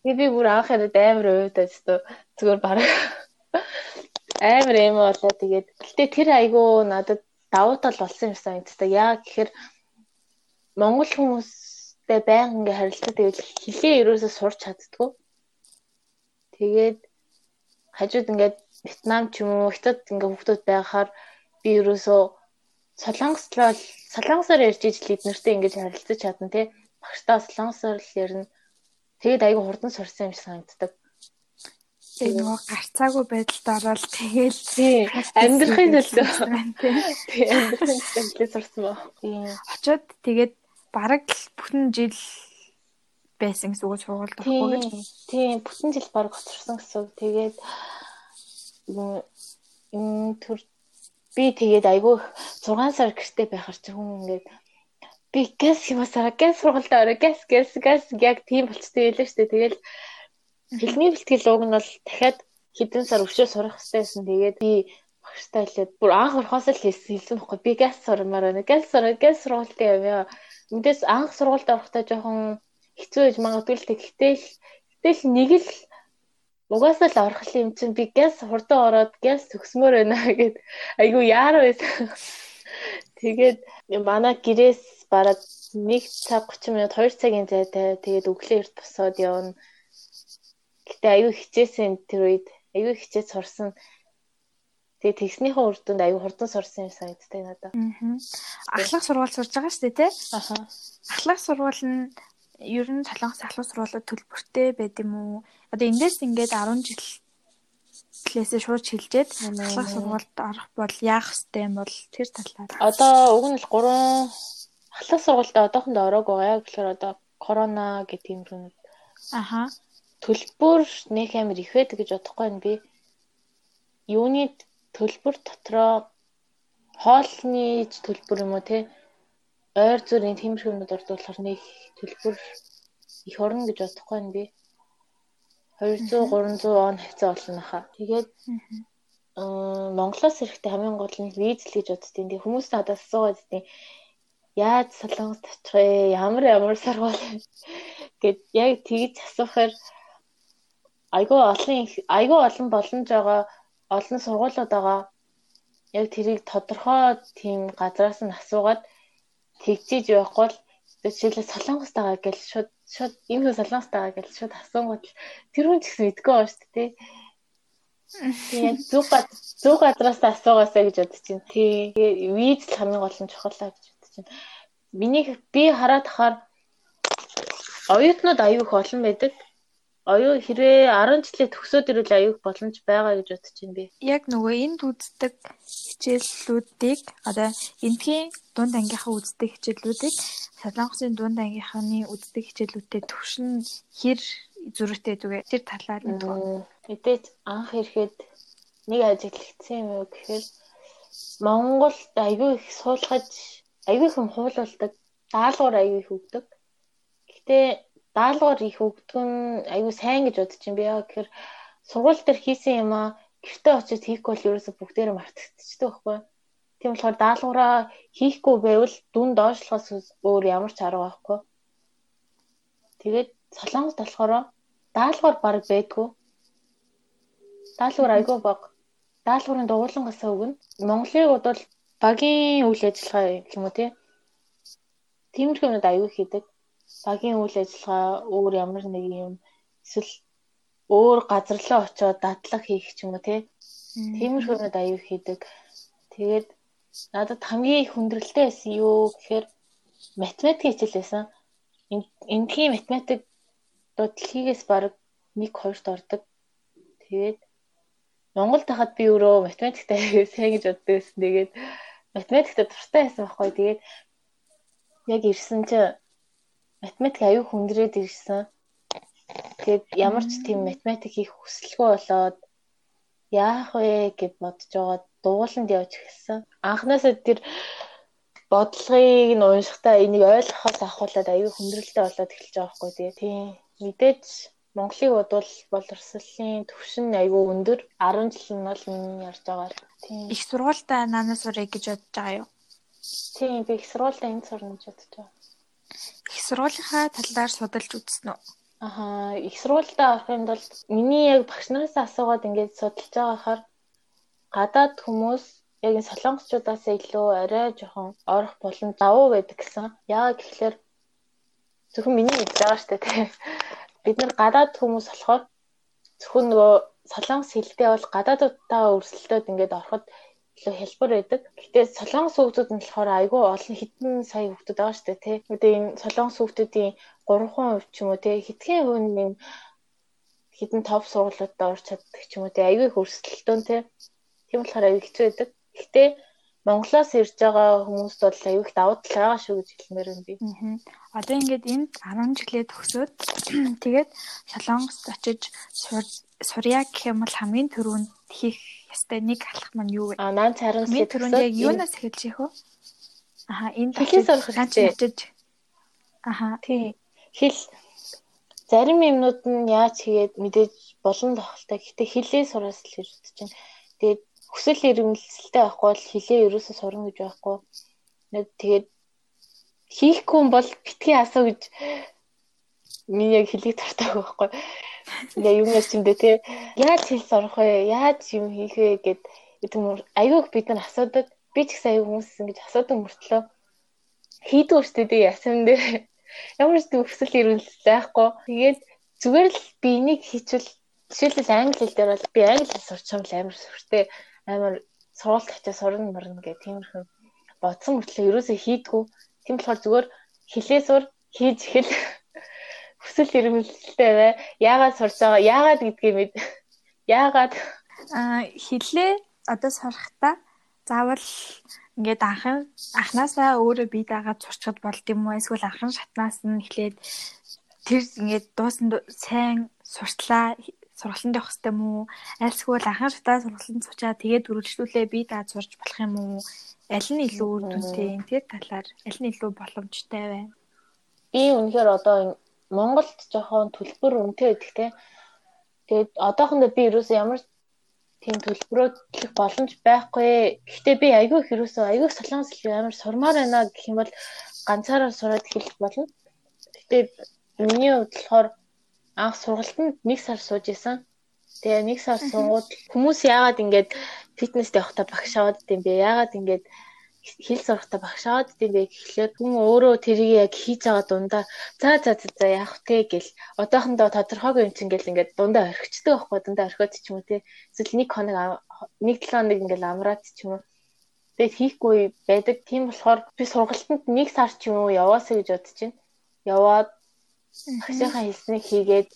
Тэгээ би бүр анх яриад амар уйдаад зүгээр бараг амар эм болоо тэгээд гэтээ тэр айгуу надад давуу тал болсон юм санагддаг. Яа гэхээр Монгол хүмүүстэй байнга ингээ харилцаа тэгвэл хилээ ерөөсөө сурч чаддгүй. Тэгээд хажууд ингээд Вьетнам ч юм уу хятад ингээ хүмүүс байхаар би ерөөсөө солонгослол солонгосоор ярьж ижил эднэртэй ингэж харилцаж чадна тий. Багштаа солонгосоор л ярина. Тэгээд айгүй хурдан сурсан юм шиг санагддаг.
Тэгээ нөгөө гарцаагүй байдалд ороод тэгээл
амьдрахын төлөө амьдрахын төлөө сурсан ба.
Тий. Очоод тэгээд бараг л бүтэн жил байсан гэсэн үг сургуульд
орохгүй гэж. Тийм бүтэн жил бараг хоцорсон гэсэн. Тэгээд энэ төр би тэгээд айгүй 6 сар гэртээ байхаар чи хүн ингээд би гэс юмасаа гэс сургуультай орой гэс гэс гэс яг тийм болцтой байлаа шүү дээ. Тэгэл хэлний бэлтгэл уг нь бол дахиад хэдэн сар өшөө сурах хэрэгтэйсэн. Тэгээд би багштай хэлээд бүр анх орохоос л хэлсэн хэлсэн байхгүй. Би гэс сурмаар байна. Гэс сураа гэс сургуультай явъя. Мэдээс анх сургуультай орохдоо жоохон хэцүү байж магадгүй л тэгтэл тэгэл нэг л Угаасаа л орох юм чинь би гэс хурдан ороод гэс төгсмөр байна гэд айгу яар байсан. Тэгээд манай гэрээс бараг 1 цаг 30 минут 2 цагийн зайтай тэгээд өглөө эрт босоод явна. Гэтэ аюу хичээсэн тэр үед аюу хичээж сурсан. Тэгээд тэгснийхээ үр дүнд аюу хурдан сурсан юм санагддаг надад.
Аа. Ахлах сургууль сурж байгаа шүү дээ, тэ? Ахлах сургууль нь ер нь солонгос ахлах сургуулиуд төлбөртэй байд юм уу? Одоо эндээс ингээд 10 жил клээсээ шууд шилжээд ахлах сургуульд орох бол яах ёстой юм бол тэр талаар.
Одоо уг нь л 3 ахлах сургуультай одоохондоо ороогүй яг гэхээр одоо корона гэдэг юм рүү.
Аха.
Төлбөр нэг амир их байдаг гэж бодохгүй байна би. Юуны төлбөр дотроо хоолны төлбөр юм уу те ойр зүрийн тиймэрхүү юмуд ордуулахар нэг төлбөр их орно гэж бодохгүй байна би. 200 300 он хавцаа болно хаа. Тэгээд аа Монголоос ирэхдээ хамгийн гол нь виз л гэж боддtiin. Тэг хүмүүс надаас асуугаад тийм яаж солонгост очих вэ? Ямар ямар сургууль гэд яг тэгж асуухаар айгүй олон айгүй олон боломж байгаа олон сургуулиуд байгаа. Яг тэрийг тодорхой тийм газраас нь асуугаад тэгжиж байхгүй л жишээлбэл солонгост байгаа гэж шууд шууд энэ хүн солонгост байгаа гэж шууд асуунгууд тэр хүн ч гэсэн мэдгүй байгаа шүү дээ. Тэгээд зүг зүг газраас асуугаасаа гэж бодож байна. Тэгээ виз л хамгийн гол нь чухал гэж бодож байна. Миний би хараад тахаар оюутнууд аюу их олон байдаг оюу хэрвээ 10 жилээ төгсөөд ирвэл аюух боломж байгаа гэж бодож байна би.
Яг нөгөө энд үздэг хичээллүүдийг одоо эндхийн дунд ангийнхаа үздэг хичээллүүдийг Солонгосын дунд ангийнхны үздэг хичээлүүдтэй төвшин хэр зөрүүтэй дүүгээ тэр талаар нь
тоо. Мэдээж анх ирэхэд нэг ажиглагдсан юм уу гэхээр Монголд аюу их суулгаж аюу их юм хуулуулдаг даалгавар аюу их өгдөг. Гэтэ даалгавар их өгдөг нь аюу сайн гэж бодож юм би яа гэхээр сургууль дээр хийсэн юм аа гэртээ очиж хийхгүй бол ерөөсө бүгдээрээ мартагдчихдаг байхгүй. Тийм болохоор даалгавраа хийхгүй байвал дүн доошлохоос өөр ямар ч арга байхгүй. Тэгээд солонгос болохоор даалгавар баг байдгүй. Даалгавар айгүй баг. Даалгаврын дугуулангаас өгнө. Монголыг бодвол багийн үйл ажиллагаа юм уу тий. Тиймэрхүү юмуд аюу хийдэг багийн үйл ажиллагаа өөр ямар нэг юм эсвэл өөр газар руу очиод дадлаг хийх ч юм уу тий. Тиймэрхүүнүүд аюу хийдэг. Тэгээд надад хамгийн их хүндрэлтэй байсан юу гэхээр математик хичээл байсан. Эндхийн математик дэлхийгээс баг 1 2-т ордог. Тэгээд Монголд хахад би өөрөө математиктай сайн гэж боддог байсан. Тэгээд математикта дуртай байсан байхгүй. Тэгээд яг ирсэн чинь математик аюу хүндрээд ирсэн. Тэгээд ямар ч тийм математик хийх хүсэлгүй болоод яах вэ гэж бодож байгаа дууланд явж эхэлсэн. Анхнаасаа тэр бодлогыг нь уншихтаа энийг ойлгохоос ахуулаад аюу хүндрэлтэй болоод эхэлж байгаа байхгүй тий. Тийм. Мэдээж Монголыг бодвол боловсролын төвшин аюу өндөр 10 жил нь бол миний ярьж байгаа.
Тийм. Их сургуультай наанаас урыг гэж бодож байгаа юу?
Тийм би их сургуультай энд сурна гэж бодож байгаа.
Их сургуулийнхаа талаар судалж үзсэн үү?
Аха, их сургуультай авах юм бол миний яг багш нараас асуугаад ингээд судалж байгаа хахаар гадаад хүмүүс яг энэ солонгосчуудаас илүү арай жоохон орох боломж давуу байдаг гэсэн. Яагаад гэвэл зөвхөн миний мэдж байгаа штэ тий. Бид нар гадаад хүмүүс болохоор зөвхөн нөгөө солонгос хэлтэй бол гадаадуудтаа өрсөлдөөд ингээд ороход илүү хэлбэр байдаг. Гэтэ солонгос хүүхдүүд нь болохоор айгүй олон хитэн сая хүүхдүүд байгаа шүү дээ тий. Тэгээ энэ солонгос хүүхдүүдийн 3% ч юм уу тий хитгэн хүн юм хитэн топ сургуулиудад орч чаддаг ч юм уу тий айгүй хөрсөлтөөн тий. Тийм болохоор айгүй хэцүү байдаг. Гэтэ Монголоос ирж байгаа хүмүүст бол аюух давуу тал байгаа шүү гэж хэлмээр байна би.
Одоо ингээд энд 10 жилээ төгсөөд тэгээд Солонгост очиж сурья гэх юм бол хамгийн түрүүнд хийх ёстой нэг алхам нь юу вэ?
Аа, нaan царин
хамгийн түрүүнд яг юунаас эхэлж яах вэ? Аха, энд
хэлээс орох
хэрэгтэй. Аха.
Тий. Хэл зарим юмнууд нь яаж хийгээд мэдээж болон тохолтой. Гэхдээ хэлээ сураас л хэрэгтэй чинь. Тэгээд хүсэл эрмэлзэлтэй байхгүй бол хилээ ерөөсөө сурна гэж байхгүй. Нэг тэгээд хийхгүй юм бол битгий асуу гэж миний яг хэлийг тартаагүй байхгүй. Ингээ юм яа чимдээ те яаж хэл сурах вэ? Яаж юм хийх вэ гэд тийм айгүйг бид нар асуудаг. Би ч гэсэн аюу хүмүүс ингэж асуудаг мөртлөө хийдэг шүү дээ ясан дээр ямар ч төвсөл ирүүлэл байхгүй. Тэгээд зүгээр л би энийг хийчихвэл жишээлбэл англи хэл дээр бол би англи хэл сурч байгаа амар сүртэй амар сургуульд очиж сурна мөрнө гэх тиймэрхүү бодсон мөртлөө ерөөсөө хийдгүү. Тийм болохоор зүгээр хэлээ сур хийж ихэл хүсэл эрмэлзэлтэй бай. Яагаад сурж байгаа? Яагаад гэдгийг мэд. Яагаад
аа хэлээ одоо сурахтаа заавал ингээд анхан анханасаа өөрөө бие дагаад сурчхад болд юм уу? Эсвэл анхан шатнаас нь эхлээд тэр ингээд дуусан сайн сурчлаа сургалтанд явах хэрэгтэй мүү? Альсгүй анхан шатаа сургалтанд сучаад тэгээд үргэлжлүүлээ би даа сурч болох юм уу? Аль нь илүү үр дүнтэй? Тэр талаар аль нь илүү боломжтой вэ?
Би үнэхээр одоо Монголд жоохон төлбөр үнэтэй байдаг те. Тэгээд одоохондоо би ерөөсөө ямар тийм төлбөрөө төлөх боломж байхгүй. Гэхдээ би айгүй хэрөөсөө айгүй солонгос хэл амар сурмаар байна гэх юм бол ганцаараа сураад хэлэх болно. Гэхдээ миний хувьд болохоор анх сургалтанд нэг сар сууж исэн. Тэгээ нэг сар суугаад хүмүүс яагаад ингэж фитнест явахдаа багш аваад идэм бэ? Яагаад ингэж хэл сурахтаа багш аваад идэм бэ гэхлээр хүн өөрөө тэрийг яг хийж байгаа дундаа за за за яах вэ гэл одоохондоо тодорхойгүй юм чинь гэл ингээд дундаа орхичдаг байхгүй дундаа орхиод ч юм уу те. Эсвэл нэг хоног нэг 7 хоног ингээд амраад ч юм уу. Тэгээд хийхгүй байдаг. Тийм болохоор би сургалтанд нэг сар ч юм уу яваасаа гэж бодож байна. Яваад Багшийнхаа хэлснийг хийгээд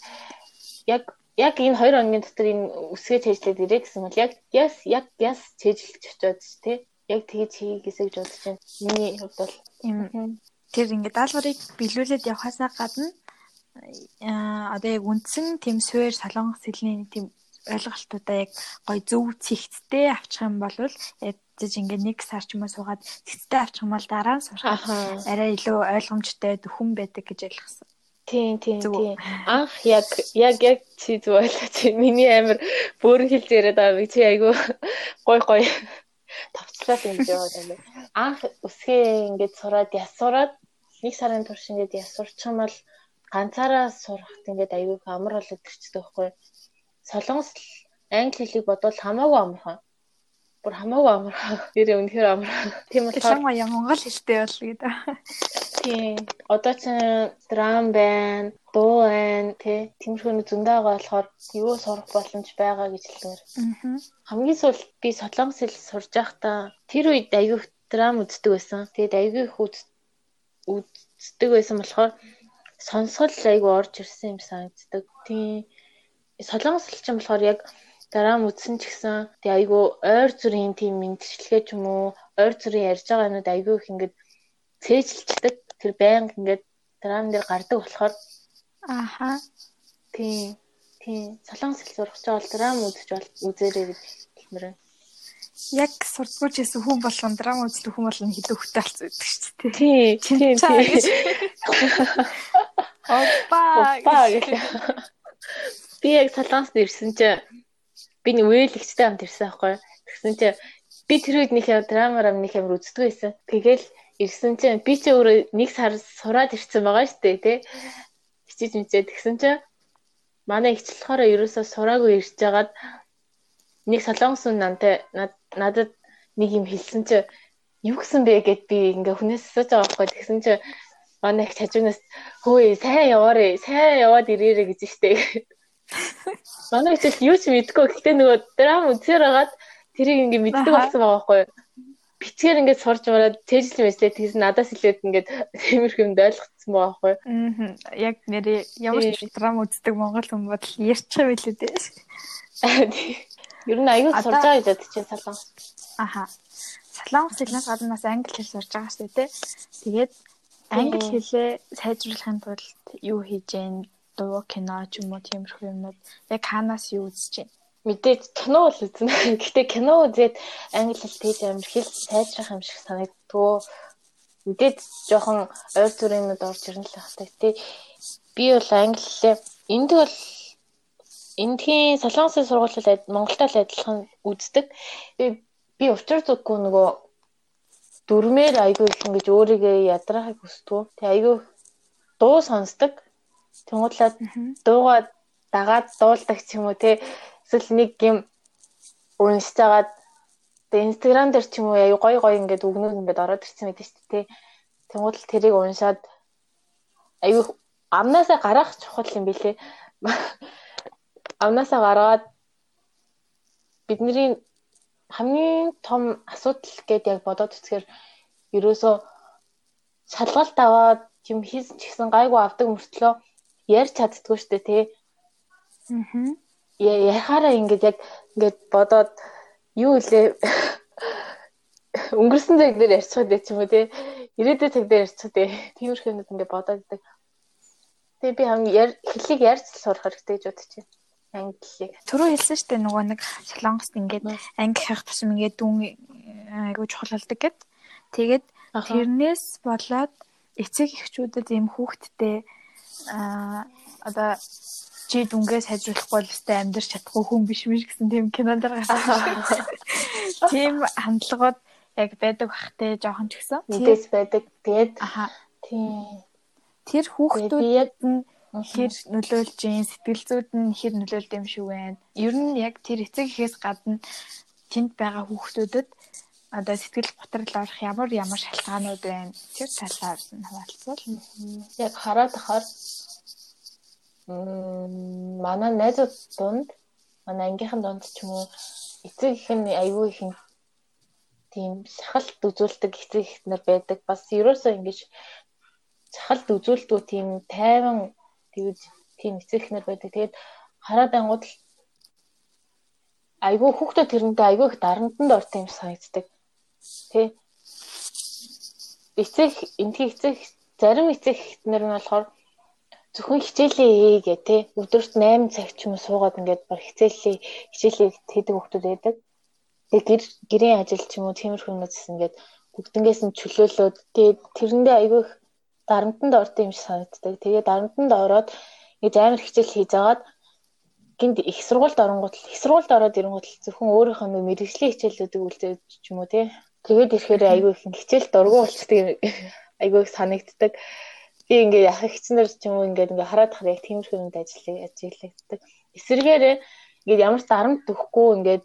яг яг энэ хоёр хоногийн дотор энэ үсгээ чэйжлээд ирээ гэсэн бол яг яс яг яс чэйжлж очиод тий яг тэгж хийгээсэй гэж бодож байна. Миний хувьд бол
юм тэр ингээд даалгаврыг биелүүлээд явхаасаа гадна аа одоо яг үндсэн тэм суур солонгос хэлний тэм ойлголтуудаа яг гой зөв цэгцтэй авчих юм бол ядаж ингээд нэг сар ч юм уу суугаад цэгцтэй авчих юм бол дараа нь сурах арай илүү ойлгомжтой дөхөн байдаг гэж ойлгосон.
Тийм тийм тийм. Анх яг яг яг чи зөвөлөө чи миний амир бөөрн хэлж яриад байгаа би чи айгу гой гой тавцлаа юм жаа юм. Анх үсгээ ингээд сураад яс сураад нэг сарын турш ингээд яс сурчих юм бол ганцаараа сурахт ингээд айгүй амар болоод ирчдэг байхгүй. Солонгос англи хэлийг бодвол хамаагүй амархан бүр хамаагүй амархан. Тэр үнэхээр амархан.
Тийм болохоор монгол хэлтэй бол гэдэг.
Тийм. Одоо ч драм байна, дуу байна, тий. Тэмэрхүүний зөндөө байгаа болохоор юу сурах боломж байгаа гэж хэлмээр. Хамгийн сүүл би солонгос хэл сурж байхдаа тэр үед аягүй драм үздэг байсан. Тэгээд аягүй их үздэг байсан болохоор сонсгол аягүй орж ирсэн юм санагддаг. Тийм. Солонгос хэл чинь болохоор яг дараа нь үтсэн ч гэсэн тэг айгүй ойр зүрийн тийм мэдчилгээ ч юм уу ойр зүрийн ярьж байгаа юмуд айгүй их ингээд цээжилчдэг тэр байнга ингээд дараа нь дээр гардаг болохоор
ааха
тийм тийм солонгос хэл сурах ч бол драм үзэж бол үзээрэй гэж хэлмээр байна.
Яг сурдгууч гэсэн хүн болгон драм үздэг хүн болгон илүү хөтэй алцсан гэдэг шүү дээ.
Тийм тийм.
Опа.
Опа гэх. Би яг солонгост ирсэн чинь би нэг үеэлэгчтэй хамт ирсэн байхгүй. Тэгсэн чинь би тэр үед нэг драмаар нэг амар үздэг байсан. Тэгэл ирсэн чинь би ч өөрөө нэг сар сураад ирсэн байгаа шүү дээ тий. Хичээж мэдээ тэгсэн чинь манай ихч болохоор ерөөсөө сураагүй ирж жагаад нэг солонгос хүн намтай надад нэг юм хэлсэн чи юу гэсэн бэ гэд би ингээ хүнээс асууж байгаа байхгүй. Тэгсэн чи манай их хажуунаас хөөе сайн яваарэ сайн яваад ирээрэ гэж штэ. Манай их юу ч мэдгүй. Гэхдээ нөгөө драм үзээр хагаад тэрийг ингээ мэддэг болсон байгаа байхгүй битгээр ингээд сурж мараад цээжл мэслээ тэгс надаас илээд ингээд тиймэрхүү юмд ойлгоцсон байгаа байхгүй.
Аа. Яг нэрээ ямар ч драм үздэг монгол хүн бодол ярьчих байлээ дээ.
Ер нь аюул сурж байгаа гэдэг чинь салон.
Аха. Солонгос хэлнээс гадна бас англи хэл сурж байгаа шүү дээ. Тэгээд англи хэлээ сайжруулахын тулд юу хийж гэн дуу кино ч юм уу тиймэрхүү юмнууд яг хаанаас юу үзэж байна?
Мэдээж кино бол үзнэ. Гэхдээ кино үзээд англи хэл тэгж амир хэл сайжрах юм шиг санагддгөө. Мэдээж жоохон ойр зүрийнүүд орж ирнэ л байна. Гэтэ би бол англи хэлээ энд бол эндхийн солонгосын сургуулиуд Монголтай л адилхан үздэг. Би би учир зүггүй нөгөө дөрмээр айгүй их ингэж өөрийгөө ядрахыг хүсдэг. Тэг айгүй дуу сонсдог. Тэнгуудлаад дуугаа дагаад дуулдаг ч юм уу те эсвэл нэг юм агаад тэгээ инстаграм дээр ч юм уу аюу гой гой ингээд үгнүүд ингээд ороод ирсэн байдаг шүү дээ. Тэнгууд л тэрийг уншаад аюу амнаасаа гарах чухал юм билэ. Амнаасаа гаргаад бидний хамгийн том асуудал гэдээ яг бодоод үзэхээр ерөөсөө шалгалт аваад юм хийсэн ч гэсэн гайгүй авдаг мөртлөө ярьж чаддгүй шүү дээ тий. Аа яхаараа ингээд яг ингээд бодоод юу илээ өнгөрсөн цаг дээр ярьчихад байх юм уу те ирээдүйн цаг дээр ярьчихад тиймэрхүү юмуд ингээд бодоод идэг. Тэгээ би хамгийн хэллийг ярьж сурах хэрэгтэй гэж бодож байна. Англиг.
Түрүү хэлсэн шүү дээ нөгөө нэг Солонгост ингээд англи хах тусам ингээд дүн айгуу чухал болдог гэд. Тэгээд тэрнээс болоод эцэг эхчүүдэд ийм хүүхдтэй аа одоо чи дүнгээ сайжруулахгүй л өстэй амьдрч чадахгүй хүн биш миш гэсэн тийм кинонд гарсан. Тийм хандлагууд яг байдаг бахтай жоохон ч гэсэн.
Мэдээс байдаг. Тэгээд
тийм тэр хүүхдүүд нь хэр нөлөөлж юм сэтгэл зүйд нь хэр нөлөөлд юм шиг байна. Ер нь яг тэр эцэг ихээс гадна тэнд байгаа хүүхдүүдэд одоо сэтгэл готрол орох ямар ямар шалтгаанууд байна. Тэр талаар нь хаваалцвал.
Яг хараад ахаар манай найзууд дунд манай ангийнхан дунд ч юм уу эцэг их нь аягүй их тийм шахалт үзүүлдэг эцэг их нар байдаг. Бас ерөөсөө ингэж шахалт үзүүлдэг тийм тайван тэгж тийм эцэг их нар байдаг. Тэгээд хараад ангууд л айгүй хүүхдүүд тэрнтэй айгүй их дарамтанд орт юм санагддаг. Тэ эцэг энтхий эцэг зарим эцэг нар нь болохоор зөвхөн хичээлээ ээ гэ тэ өдөрт 8 цаг ч юм уу суугаад ингээд баг хичээлээ хичээлээ хийдэг хүмүүс байдаг. Тэгээ гэр гэрийн ажил ч юм уу тиймэрхүү юмнаас ингээд бүгднгээс нь чөлөөлөөд тэгээ тэрэндээ айгүй их дарамтанд ордог юм шиг санагддаг. Тэгээ дарамтанд ороод ингээд амар хичээл хийж агаад гинт их сургуульд оронгууд их сургуульд ороод ирэнгууд зөвхөн өөрийнхөө мэрэгжлийн хичээлүүдийг үлдээж ч юм уу тий. Тэгээд ирэхээр айгүй их хичээл дургу болчдөг айгүй их санагддаг би ингээ ах ихчнэр ч юм уу ингээд ингээ хараад хар яг тиймэрхүү юмд ажиллая ажиглагддаг. Эсвэргээрээ ингээд ямар ч дарамт өгөхгүй ингээд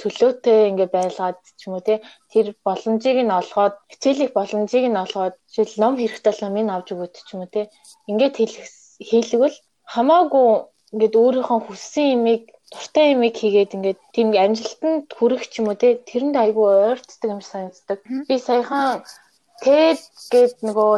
чөлөөтэй ингээ байлгаад ч юм уу те тэр боломжийг нь олгоод хичээлих боломжийг нь олгоод жишээл ном хэрэгтэй бол номыг авч өгөөд ч юм уу те ингээд хийлгэл хамаагүй ингээд өөрийнхөө хүссэн имийг дуртай имийг хийгээд ингээд тийм амжилтанд хүрэх ч юм уу те тэрэнд айгүй ойртдаг юм санагддаг. Би саяхан TED гээд нөгөө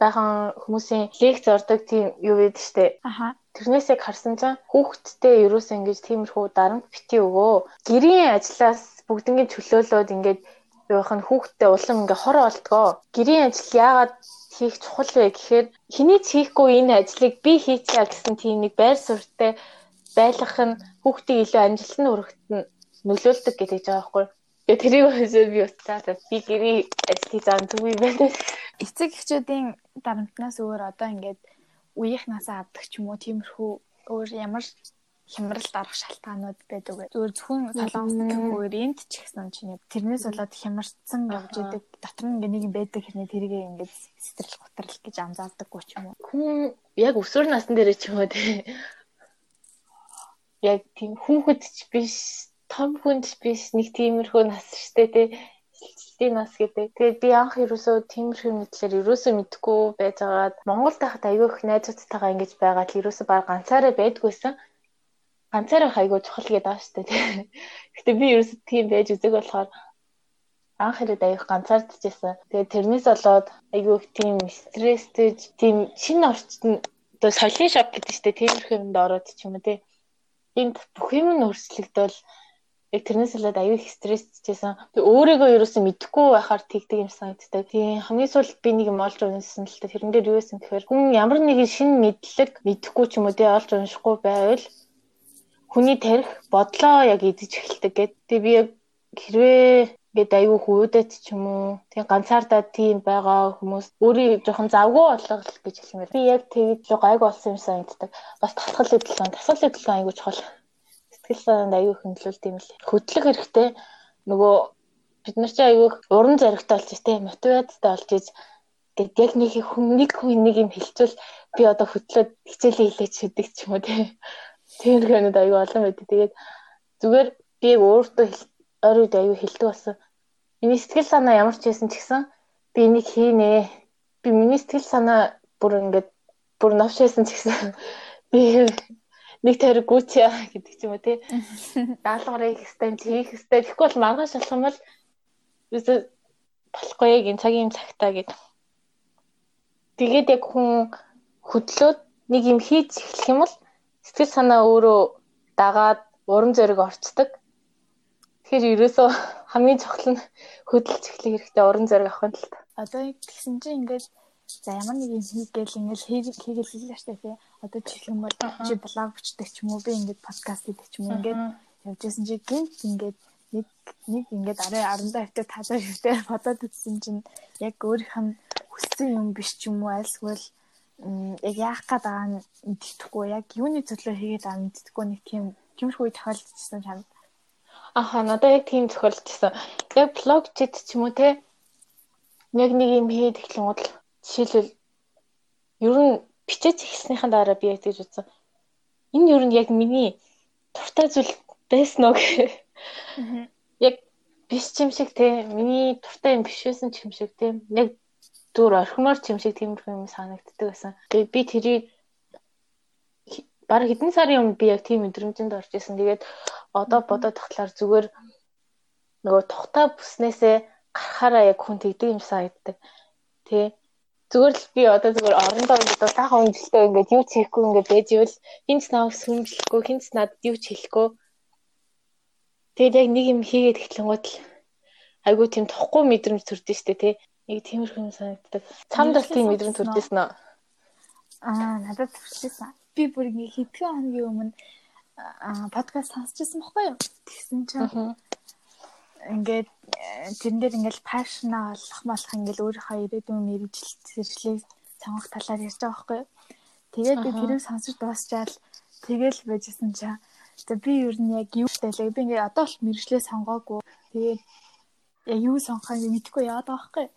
байхан хүмүүсийн лекц ордог тийм юу гэдэг штэ.
Аха.
Тэрнээс яг харсан чинь хүүхдтэй ерөөсөө ингэж тиймэрхүү дарамт бити өгөө. Гэрийн ажлаас бүгднийг чөлөөлөөд ингээд явах нь хүүхдтэй улам ингээ хор олдгоо. Гэрийн ажил яагаад хийх чухал вэ гэхээр хэний ч хийхгүй энэ ажлыг би хийчихье гэсэн тийм нэг байр суурьтай байлгах нь хүүхдийг илүү амжилтанд хүрэхэд нөлөөлдөг гэдэг байгаа байхгүй. Тэгээ тэрийг өсөө би уцаа би гэрийн ажлыг зүг юм байна
эцэг эхчүүдийн дарамтнаас өөр одоо ингээд үеийнхнаасаа авдаг ч юм уу тиймэрхүү өөр ямар хямралд орох шалтгаанууд байдаг вэ? Зүгээр зөвхөн солонгос гэхээр энд ч гэсэн чинь тэрнээс болоод хямарсан явж идэг дотор нь нэг юм байдаг хэрнээ тэрийг ингээд сэтгэл готрол гэж анзаардаггүй ч юм уу.
Хүн яг өсвөр насны дээр ч юм уу тий. Яг тийм хүүхэд ч биш том хүнд биш нэг тиймэрхүү нас штэ тий эцсийн нас гэдэг. Тэгээд би анх ерөөсөө тиймэрхүү мэдлэр ерөөсөө мэдгүй байжгаад Монголд байхад аягүй их найзуудтайгаа ингэж байгаад ерөөсөө баг ганцаараа байдгүйсэн. Ганцаараа айгүй чухал гэдэг аа штэ тий. Гэтэ би ерөөсөө тийм байж үзэг болохоор анх хэрэг аяг ганцаардчихсан. Тэгээд тэрнээс болоод айгүй их тийм стресстэй тийм шинэ орчинд одоо соёлын шок гэдэг чинь тиймэрхүү юмд ороод ч юм уу тий. Энд бүх юм нь өөрчлөгдөөл яг тэрнээс болоод аюу их стрессчээсэн. Тэг өөрийгөө ерөөсөө мэдэхгүй байхаар тэгдэг юм санагддаг. Тийм хамгийн сүүлд би нэг юм олж унсан л та тэрэн дээр юу байсан гэхээр хүн ямар нэгэн шинэ мэдлэг мэдэхгүй ч юм уу тий олж уншихгүй байвал хүний тарих бодлоо яг идэж эхэлдэг гэдэг. Тэг би яг хэрвээ ингээд аюу хүйдэт ч юм уу тийм ганцаардаа тийм байгаа хүмүүс өөрийг жоохон завгүй болгох гэж хэлмээр. Би яг тэгж л гайг болсон юм санагддаг. Бас татгал хөдөлгөөн, тасгал хөдөлгөөн аюу чухал сэтгэл санаанд аюу хөндлөлт юм л. Хөдлөх хэрэгтэй. Нөгөө бид нар чи аюу уран зоригтой болж тийм мотивацтай болж гэт яг нэг хүн нэг хүн нэг юм хэлчихвэл би одоо хөтлөөд хичээлээ хийлээч хэдэг ч юм уу тийм. Тэр хэнэд аюу олон байдаг. Тэгээд зүгээр би өөртөө ойр үед аюу хэлдэг болсон. Миний сэтгэл санаа ямар ч байсан ч гэсэн би энийг хийнэ. Би миний сэтгэл санаа бүр ингээд бүр навш байсан ч гэсэн би нэг гүйтья гэдэг ч юм уу тий. Даалгаврыг хэвээр хийх хэвээр тэгэхгүй бол маргааш болох юм бол ерөөсө болохгүй гин цагийн цагтаа гэд. Тэгээд яг хүн хөдлөөд нэг юм хийж эхлэх юм бол сэтгэл санаа өөрөө дагаад уран зориг орцдог. Тэгэхээр ерөөсөө хамгийн чухал нь хөдөлж эхлэх хэрэгтэй уран зориг авах нь л та.
Одоо тэгсэн чинь ингээд За ямар нэг юм хийгээл ингээл хийгээл штэ тий. Одоо бол чи блог бичдэг ч юм уу би ингээд подкаст хийдэг ч юм уу ингээд явжсэн чи гинт ингээд нэг нэг ингээд арай 10 хавтаа тазаа шивтэй бодоод үзсэн чинь яг өөрийнх нь хүссэн юм биш ч юм уу альсгүй яг яах гээд байгаа нь мэддэхгүй яг юуны төлөө хийгээд байгаа мэддэхгүй нэг тийм тиймэрхүү тохиолдчихсан чамд.
Аха надад яг тийм тохиолдчихсан. Яг блог чит ч юм уу те яг нэг юм хийгээд эхлэн удаа Жишээлбэл ер нь бичиж эхэлснийхэн дараа би яг тэгж утсан. Энэ ер нь яг миний дуртай зүйл байсан уу гэх. Яг биш юм шиг те миний дуртай юм биш байсан ч юм шиг те яг зүгээр орхимоор ч юм шиг тиймэрхүү юм санагддаг байсан. Тэгээ би тэрийг баг хэдэн сарын өмнө би яг тийм мэдрэмжинд орж исэн. Тэгээд одоо бодоод тахлаар зүгээр нөгөө тухтай бүснээсээ гарахаараа яг хүн тэгдэг юм санагддаг. Тэ зүгээр л би одоо зүгээр орондоо ингээд сайхан өнжилтөө ингээд юу ч хийхгүй ингээд байж ивэл хинц наав сүмжлэхгүй хинц надад юу ч хэлэхгүй. Тэгээд яг нэг юм хийгээд эхлэнгууд л айгуу тийм тохгүй мэдрэмж төрдөө штэ тий. Нэг тиймэрхүү юм санагддаг. Цамд бас тийм мэдрэмж төрдөөсөн үү
аа надад төрчихсэн би бүр ингээ хэдхэн хоногийн өмнө подкаст сонсчихсан байхгүй юу? Тэгсэн чинь ингээд э, тэрэн дээр ингээл пашна олох малах ингээл өөрийнхөө ирээдүйн мэрэгжил зэрэглийг сонгох талаар ярьж байгаа байхгүй юу. Тэгээд би тэрийг сонсож дуусчаал тэгэл байжсэн чаа. За би ер нь яг юу хэлээ би ингээ одоо л мэрэгчлээ сонгоогүй. Тэгээд яг юу сонгохыг мэдэхгүй яагаад байгаа байхгүй юу.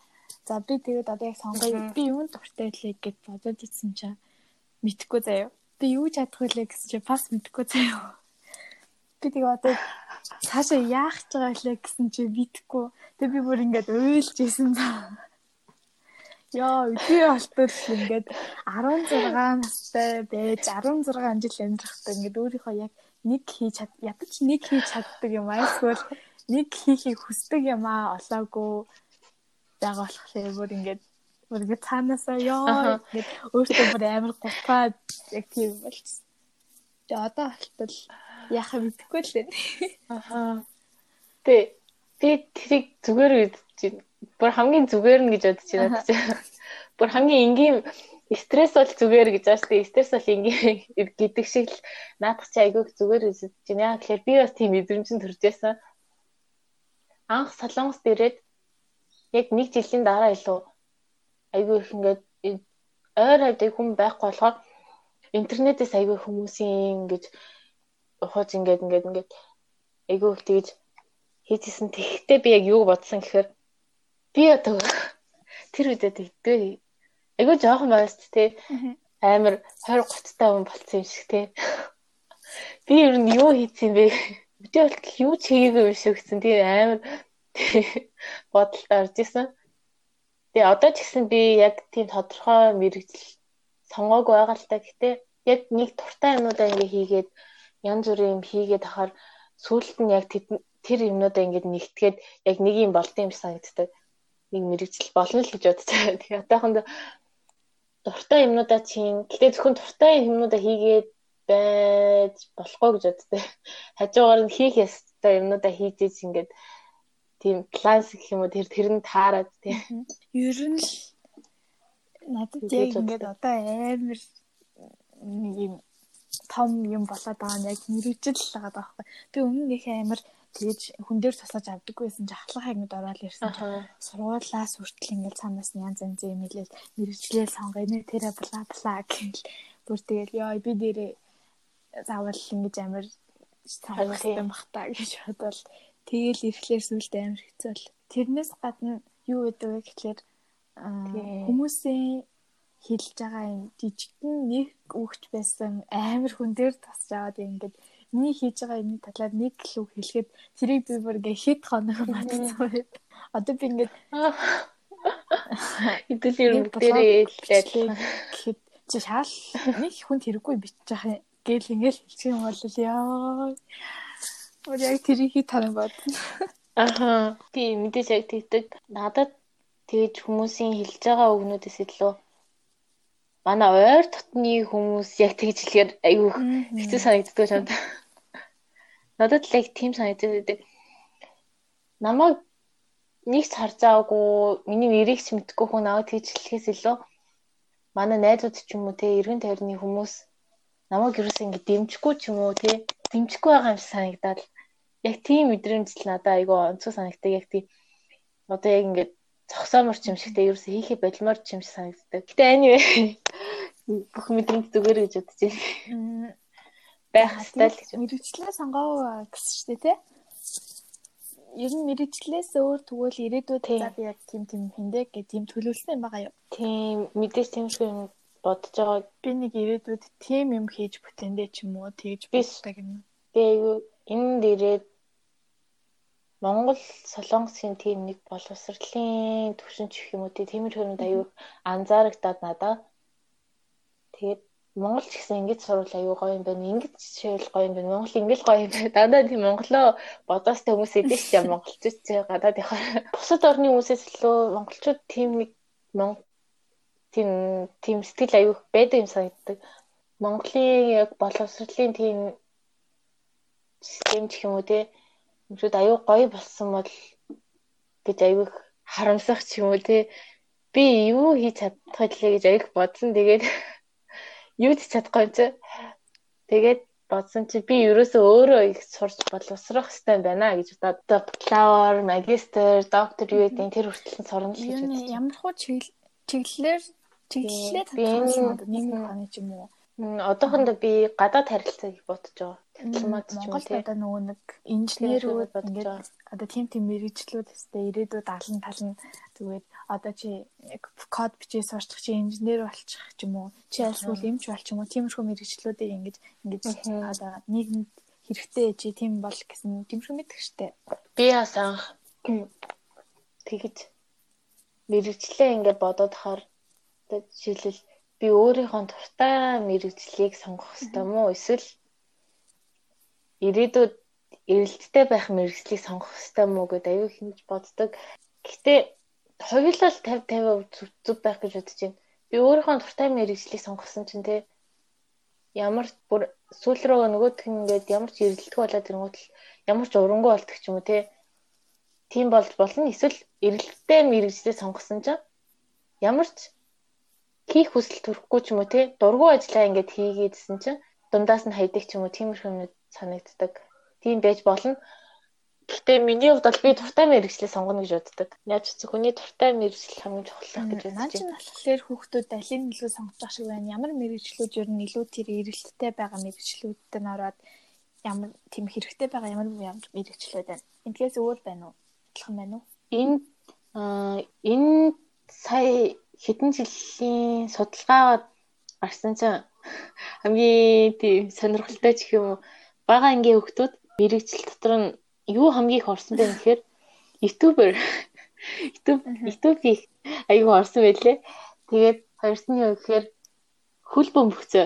За би тэгээд одоо яг сонгоё. Би юунд дуртай лээ гэж бодож идсэн чаа. Мэдэхгүй заяа. Би юу чадах вэ гэсэн чи пас мэдэхгүй заяа. Би тэгээ одоо цаашаа яах ч байгаа лээ гэсэн чи битгэхгүй. Тэг би бүр ингээд уйлж исэн. Яа, би болтол ингээд 16 настай байж 16 жил амьдрахтай ингээд өөрийнхөө яг нэг хийж чад ядаж нэг хийж чаддаг юм айсгүй нэг хийхийг хүсдэг юм аа олоогүй байгаа болохоор бүр ингээд бүр ингээд цаанаасаа ёо ингээд өөртөө бүр амар гутгаад яг тийм болчихсон. Тэгээ одоо болтол яах мэдэхгүй л дээ.
Аха. Тэ би тэрийг зүгээр үдэж бүр хамгийн зүгээр нь гэж бодож байна гэж. Бүр хамгийн энгийн стресс бол зүгээр гэж байна шүү дээ. Стресс бол энгийн гэдэг шиг л наадах чи айгүйх зүгээр үзэж байна. Яг тэгэхээр би бас тийм мэдрэмжэн төрж байсан. Анх солонгост ирээд яг нэг жилийн дараа илүү айгүй их ингээд ойр хавьд хүн байхгүй болохоор интернетээс айгүй хүмүүсийн ингэж ухаж ингээд ингээд ингээд айгүй их тэгж хийжсэн. Тэгэхдээ би яг юу бодсон гэхээр би одоо тэр үедээ тэгдээ. Айгүй жоохон байс тээ. Амар 20 30 та хүн болцсон юм шиг тээ. Би ер нь юу хийсэн бэ Өдөө болтол юу ч хийгээгүй юм шиг гэсэн. Тэгээ амар бодолд орж исэн. Тэгээ одоо ч гэсэн би яг тийм тодорхой мэрэгжил сонгоог байгаа л та. Гэтэ яг нэг туртай юмудаа ингээ хийгээд янз бүрийн юм хийгээд ахаар сүүлд нь яг тэр юмнуудаа ингээ нэгтгээд яг нэг юм болт юм санагддаг. Нэг мэрэгжил болно л гэж бодож байгаа. Тэгээ одоохондоо дуртай юмнуудаа чинь гэтээ зөвхөн дуртай юмнуудаа хийгээд байж болохгүй гэж боддог. Хажуугаар нь хийх ёстой юмнуудаа хийж ийж ингээд тийм класс гэх юм уу тэр тэр нь таарад тийм.
Ер нь л надад яг ингээд одоо амар нэг юм том юм болоод байгаа нь яг мэрэгжил л байгаа байхгүй. Би өмнө нэг амар тэгэж хүн дээр тусаж авдаггүйсэн чи ахлах ангид ороод ирсэн сургуулаас хүртэл ингээд цаанаас нь янз янз юм хэлээл мэрэгжлээ сонгоё нэ тэрэ бла бла гэл. Бүр тэгэл ёо би дээрээ заавал ингэж амар сонгох юм. бах та гэж бодвол тэгэл ирэхлээр сүлд амар хэцүү бол тэрнээс гадна юу гэдэг вэ гэхлээр хүмүүсийн хэлж байгаа юм жижигхэн нэг үгч байсан амар хүн дээр тасч аваад ингээд миний хийж байгаа юмны талаар нэг л үг хэлэхэд тэрийг би бүр ингээ хэд хоног матцсан байд. Одоо би ингээд
хэдүүл юм дээрээ хэлээд
гэхэд чи шаал нэг хүн хэрэггүй бичиж байгаа гэл ингээл хэлчих юм бол яа. Өөр яг тэрийг танаа бодно.
Аха. Би мэдээж яг тэгдэг. Надад тэгэж хүмүүсийн хэлж байгаа үгнүүдээс илүү манай ойр дотны хүмүүс яг тэгж хэлэхээр айгүй хэцүү санагддаг юм да. Надад л яг тийм санагддаг. Намайг нэг ч харж байгаагүй, миний нэрийг ч мэдгүй хүн аваад тэгж хэлэхээс илүү манай найзууд ч юм уу те эргэн тойрны хүмүүс намайг юусэн ингэ дэмжихгүй ч юм уу те дэмжихгүй байгаа юм санагдаад яг тийм мэдрэмжл надад айгүй онцгой санагдаг. Яг тийм одоо яг ингэ зогсоомор ч юм шигтэй ерөөсө хийхээ болмоор ч юм шиг санагддаг. Гэтэ anyway бүх мэдрэмж зүгээр гэж бодож байна. Байх хэвээр л гэж.
Мэргэжлээ сонгоо гэсэн шүү дээ тий. Ер нь мэрэгчлээс өөр тэгвэл ирээдүйд за би яг тийм тийм хиндэ гэх тийм төлөвлөсөн юм байгаа юу?
Тийм мэдээж тиймэрхүү юм бодож байгаа.
Би нэг ирээдүйд тийм юм хийж бүтэндээ ч юм уу тэгж боддог юм.
Би юу энэ дээрээ Монгол Солонгосын тийм нэг боловсролын төвшинч гэх юм уу тиймэрхүү юмд аюу анзаарагдаад надаа. Тэгээд Монгол ч гэсэн ингэж сурвал аюу гоё юм байна. Ингэж шивэл гоё юм байна. Монгол ингээл гоё юм байна. Дандаа тийм монголоо бодоостой хүмүүс идэв ч юм монголчууд ч гадаад явахаар. Бусад орны хүмүүсээс илүү монголчууд тийм нэг тийм тийм сэтгэл аюух байдаг юм санагддаг. Монголын яг боловсролын тийм систем гэх юм уу те Өмшөд аюу гоё болсон бол гэж аюу харамсах ч юм уу те би юу хийж чадах вэ гэж аюу бодсон. Тэгээд юу ч чадахгүй чи. Тэгээд бодсон чи би ерөөсөө өөрөө их сурч боловсрох хэрэгтэй байна гэж бодоод бакалавр, магистр, доктор юу гэдэг тэр хүртэл сурна л гэж бодсон.
Ямар хуу чиглэлээр чиглэлээ татсан нэг нэг ханы ч юм уу?
одоохондоо би гадаад харилцааг бодож байгаа.
Дипломат ч юм уу тийм. Одоо нөгөө нэг инженерүүд ингээд одоо тийм тийм мэрэгчлүүд өстэй ирээдүйд алан талан зүгээр одоо чи код бичээ сурчих чи инженер болчих ч юм уу? Чи альсвал эмч болчих юм уу? Тиймэрхүү мэрэгчлүүдийг ингэж ингэж одоо нийгэмд хэрэгтэй чи тийм бол гэсэн тиймэрхүү мэддэг штэ.
Би бас анх тэгэж мэрэгчлээ ингээд бодоод хаар жишээлбэл би өөрийнхөө дуртай мэрэгжлийг сонгох хэрэгтэй мó? Эсвэл ирээдүйд эрэлттэй байх мэрэгжлийг сонгох хэрэгтэй мó гэдээ аюу хинж боддог. Гэхдээ хоёулаа 50 50% зүв байх гэж бодож байна. Би өөрийнхөө дуртай мэрэгжлийг сонгосон чинь те ямар бүр сүүл рүү нөгөөх нь ингээд ямар ч эрэлтгүй болоод ирэнгүүт л ямар ч урангуй болдог ч юм уу те. Тийм болж болно. Эсвэл эрэлттэй мэрэгжлээ сонгосон чинь ямар ч хийх хүсэл төрөхгүй ч юм уу тий дургу ажиллаа ингээд хийгээдсэн чинь дундаас нь хайдаг ч юм уу тиймэрхүү юм санагддаг. Тийм байж болно. Гэхдээ миний хувьд бол би туртай мэрэгчлээ сонгоно гэж боддог. Яаж ч хүний туртай мэрэгжил хамгийн чухал гэж
байна. Наач нь болохоор хүүхдүүд алийг илүү сонгох шиг байна. Ямар мэрэгчлүүд ер нь илүү тэр эрэлттэй байгаа мэрэгчлүүдтэй н ороод ямар тийм хэрэгтэй байгаа ямар ямар мэрэгчлүүд байна. Энтгээс өөр байна уу? Адилхан байна уу?
Энэ аа энэ сая хэдэн жилийн судалгаа гарсан чинь хамгийн тийм сонирхолтой ч юм уу бага ангийн хүүхдүүд мэрэгжил дотор нь юу хамгийн их орсон бэ гэхээр ютубер ютуб ютуб хийх аюу орсон байлээ. Тэгээд хоёрт нь юу гэхээр хөл бөмбөгцөө.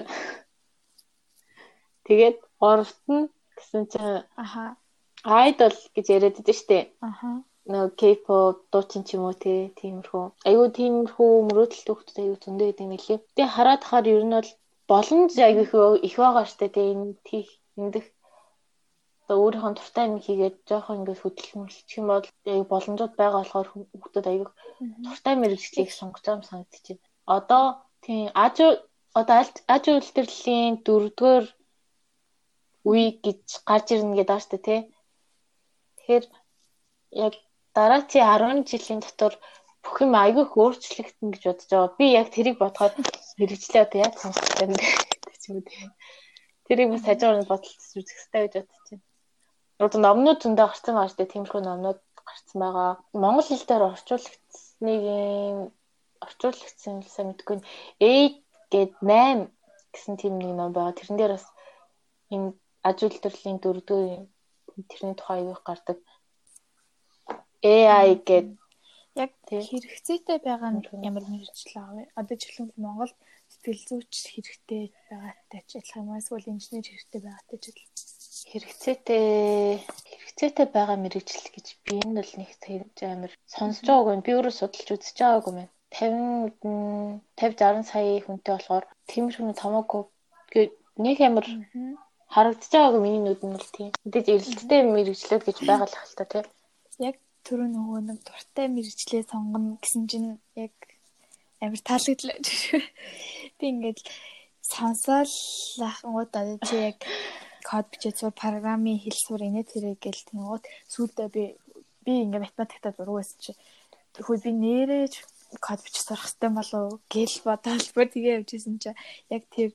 Тэгээд гуравт нь гэсэн чинь аха айдол гэж яриад байдаг шүү дээ. Аха нөгөө K-pop дуучин ч юм уу тиймэрхүү. Айгуу тиймэрхүү мөрөөдөлт хөвгтөд айгуу зөндөө гэдэг юм лээ. Тэгээ хараад хахаар ер нь бол боломж айгуу их байгаа штэ тэгээ энэ тийх эндэх одоо өөрийнхөө дуртай юм хийгээд жоохон ингээд хөдөлмөрлөх юм бол боломжууд байгаа болохоор хүүхдүүд аяг дуртай мэрэгчлийг сонгож байгаа юм санагдчихэв. Одоо тийм аж одоо аж үйлдвэрлэлийн дөрөвдүгээр үе гэж гарч ирнэ гэдэг шүү дээ тий. Тэгэхээр яг дараачийн 10 жилийн дотор бүх юм айгүй өөрчлөгдөн гэж бодож байгаа. Би яг тэрийг бодоход мэрэгчлээ одоо яг сонсох юм гэдэг ч юм уу тий. Тэрийг хажуугаар нь бодолцож үзэх хэрэгтэй гэж бодож байна. Одоо номнууд зөндөө гарсан байгаа шүү дээ. Тиймэрхүү номнууд гарсан байгаа. Монгол хэл дээр орчуулагдсныг орчуулагдсан юм сайн мэдгүй. 8 гээд 8 гэсэн тийм нэг ном байгаа. Тэрэн дээр бас энэ аж үйлдвэрлэлийн дөрөвдүгээр тэрний тухай юу гардаг. AI гээд
яг хэрэгцээтэй байгаа нь ямар мэрэгчлээ авъя. Одоо жишээлбэл Монгол сэтгэл зүйч хэрэгтэй байгаатай ч адилхан юм эсвэл инженер хэрэгтэй байгаатай ч адилхан
хэрэгцээтэй хэрэгцээтэй байгаа мэрэгжил гэж би энэ бол нэг амар сонсож байгаагүй. Би өөрөө судалж үзэж байгаагүй мэн. 50 50 60 сая хүнтэй болохоор тиймэрхүү томоогүй нэг амар харагдаж байгаагүй миний нүд нь бол тийм. Мэдээж эрэлттэй мэрэгчлүүд гэж байгаа л хальта тийм.
Яг түрүү нөгөө нэг дуртай мэрэгчлээ сонгоно гэсэн чинь яг амар таалагдлаа. Би ингээд сонсоол ахгуудаа чи яг код бичээд сур программын хэл сур инээ тэрэг гэл тэнгууд сүүлдээ би би ингээ математиктаа дургу байсан чи. Тэгвэл би нэрэж код бичиж сурах хэрэгтэй болов гэл бодоод бүр тэгээ явжсэн чи. Яг тэр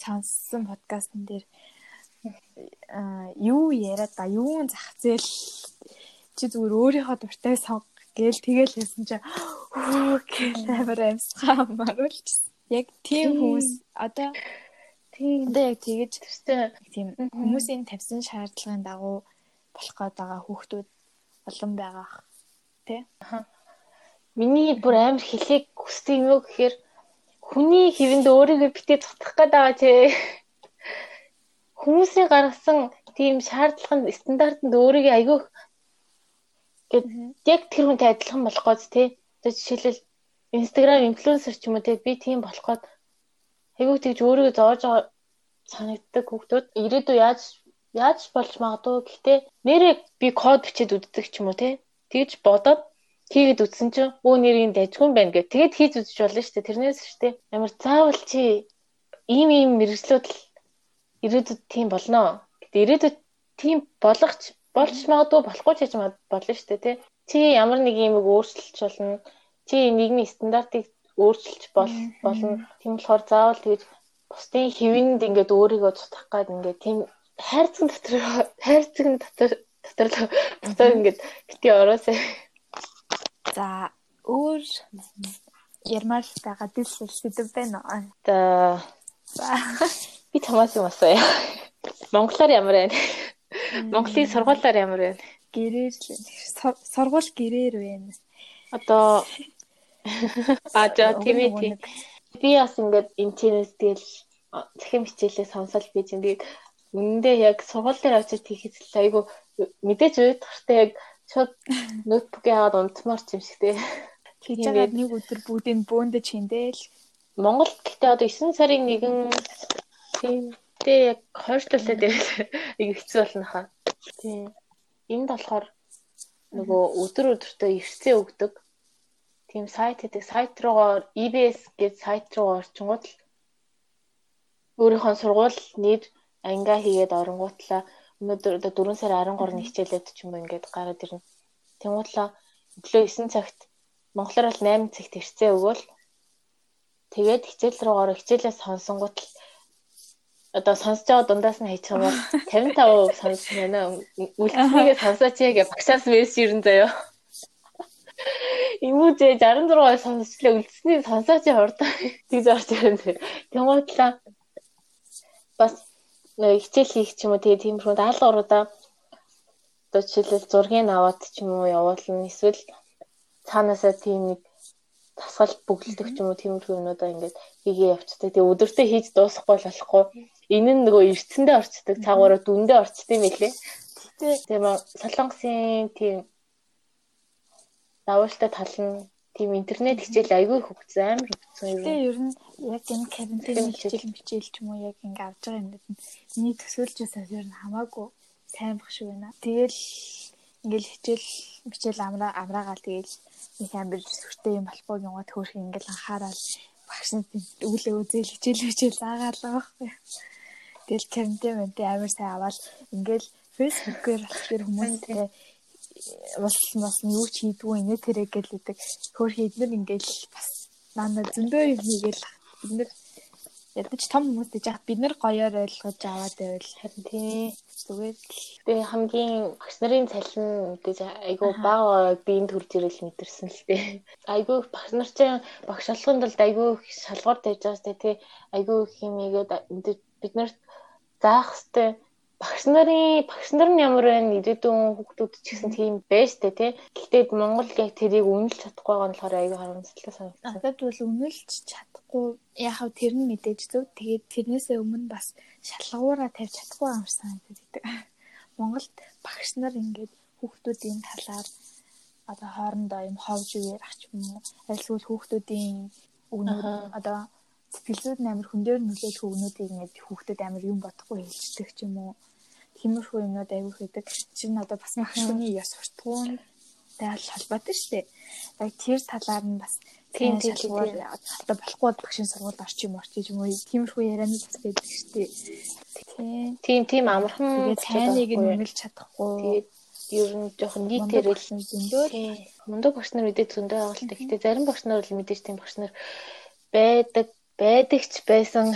сонссон подкастн дээр а юу яриад ба юун зах зээл чи зүгээр өөрийнхөө дуртай сонг гээл тэгэл хэлсэн чи. Оо гэл амар амсгаа маруулчихсан яг тийм хүмүүс одоо Тийм. Одоо яг тэгэж тийм хүмүүсийн тавьсан шаардлагын дагуу болох гээд байгаа хүүхдүүд олон байгаа тий.
Миний бүр амар хэлийг хүсдэг юм уу гэхээр хүний хэвэнд өөрийгөө битээ цутгах гээд байгаа чи. Хүмүүсийн гаргасан тийм шаардлага нь стандартанд өөрийгөө айгүйх гэд яг тэр хүнтэй адилхан болох гээд тий. Одоо жишээлбэл Instagram инфлюенсер ч юм уу тий би тийм болох гээд айгүй тэгж өөрийгөө зоож байгаа санагддаг хүүхдүүд ирээдүй яаж яаж болж магадгүй гэхдээ нэрээ би код бичээд үздэг ч юм уу тий тэгж бодоод хийгээд үтсэн чинь өө нэрийн дайггүй байна гэх. Тэгээд хийж үзэж болно шүү дээ. Тэрнээс шүү дээ. Ямар заавал чи ийм ийм мэрэгслүүд л ирээдүйд тийм болно. Гэтэ ирээдүйд тийм болгоч болж магадгүй болохгүй ч гэж болно шүү дээ, тий. Чи ямар нэг юм өөрчилж болно. Чи нийгмийн стандартыг өөрчилж болно. Тийм болохоор заавал тэгж бусдын хэвэнд ингээд өөрийгөө цутгах гээд ингээд тийм хайрцаг дотор хайрцаг дотор дотор дотор ингээд бити ороосаа.
За өөр ярмаар байгаа дил сэдв байна уу?
За би чамаас юм асууя. Монголоор ямар байна? Монголын сургуулиар ямар байна?
Гэрээр л сургууль гэрээр байна.
Одоо А за тийм ээ. Би бас ингээд интернет тэгэл захим хичээлээ сонсоод би чинь тэгээд үнэндээ яг сургууль дээр очиж хийхэд айгу мэдээж уйдгартай яг шууд ноутбукээ аваад унтмаар ч юм шиг те.
Хийж байгаа нэг өдөр бүгдийг бөөндө чиндээл.
Монголд гэхдээ одоо 9 сарын 1 тийм тэгээ яг хойшлуулаа дээр айгу хэцүү болно хаа. Тийм. Энд болохоор нөгөө өдөр өдөртөө ирцээ өгдөг тийм сайт гэдэг сайт руугаа EBS гэж сайт руу орчингууд л өөрийнхөө сургууль нэр ангиа хийгээд оронгуутлаа өнөөдөр одоо 4 сарын 13-ны хичээлээд ч юм уу ингээд гараад ирнэ. Тэнгуутлаа өглөө 9 цагт монголоор бол 8 цагт ирцээ өгөөл тэгээд хичээл руугаар хичээлээ сонсонгууд л одоо сонсож байгаа дундаас нь хайчих юм бол 55% сонссон байна. Үлдсэнийг сонсооч яа гэж багшаас мессеж ирэн заяа. Имүүжээ 66 сонсчлаа үлдсэнийг сонсооч хурдан тэгж орж ирэн. Тэнгуутлаа бас хичээл хийх ч юм уу тэгээ тиймэрхүү даалгавруудаа одоо жишээлбэл зургийг аваад ч юм уу явуулна эсвэл цаанаасаа тийм нэг тасгал бүгэлдэх ч юм уу тиймэрхүү юмудаа ингээд хийгээ явцдаг. Тэгээ өдөртөө хийж дуусахгүй болохгүй. Энэ нь нөгөө эрдсэндээ орцдог, цаагаараа дүндээ орцдог юм лээ. Тийм солонгосын тийм давуултай тал нь тийм интернет хичээл айгүй хөгжсөн амар хөгжсөн
юм. Тэгээ ер нь яг энэ карантин хичээл хичээл ч юм уу яг ингэ авч байгаа юмнууд нь миний төсөөлжөөсөө ер нь хамаагүй сайн баг шүү байна. Тэгэл ингээл хичээл хичээл амраа амраагаал тэгэл их амар сүртэй юм болохгүй юм гот хөөх ингээл анхаарал багш нь өглөө үзэл хичээл хичээл заагаал байхгүй. Тэгэл карантин мэнтэй амар сайн аваад ингээл фэйсбүүкээр болохоор хүмүүстэй бас бас юу ч хийдгүй инээ тэрэг гэлээдэг. Хөр хийднэр ингээл бас нана зөндөө юм хийгээл. Бид нар ядаж том хүмүүс гэж яхад бид нар гоёор ойлгож аваад байвал харин тий. Зүгээр л.
Тэгээ хамгийн багш нарын цалин мэдээж айгүй бага биеийн төрж ирэл мэдэрсэн л тий. Айгүй багш нар чинь багш алханд бол айгүй шалгуур тавьж байгаа сте тий. Айгүй химигээд бид нарт заах сте багш нарын багш нар нь ямар байна ирээдүйн хүүхдүүд ч гэсэн тийм байж тээ тий. Гэхдээ Монгол яг тэрийг үнэлж чадахгүй байгаа нь болохоор аягүй харамсалтай санагдсан.
Надад бол үнэлж чадахгүй яхав тэр нь мэдээж зөв. Тэгээд тэрнээсээ өмнө бас шалгуураа тавьж чадахгүй юм санагдаад байдаг. Монголд багш нар ингээд хүүхдүүдийн талаар одоо хоорондоо юм ховж үеэр ач юм уу альсгүй хүүхдүүдийн өгнөд одоо сэтгэл зүйд амар хүн дээр нөлөөлөх өгнүүдийг ингээд хүүхдэд амар юм бодохгүй хэлцдэг ч юм уу тиймэрхүү юмнууд аягүй хийдэг. Чинь одоо бас машины яс суртахуун дайл холбоотой шүү дээ. Яг тэр талаар нь бас тийм шалгуур одоо болохгүй багшийн сургууль орчих юм орчих юм уу тиймэрхүү ярианууд бас байдаг шүү дээ.
Тийм тийм амархан
цайныг нь үнэлж чадахгүй. Тэгээд
ер нь жоохон нийтээрэл зөндөө мундаг багш нар мэдээ зөндөө байгаа л та. Гэтэ зарим багш нар бол мэдээж тийм багш нар байдаг байдаг ч байсан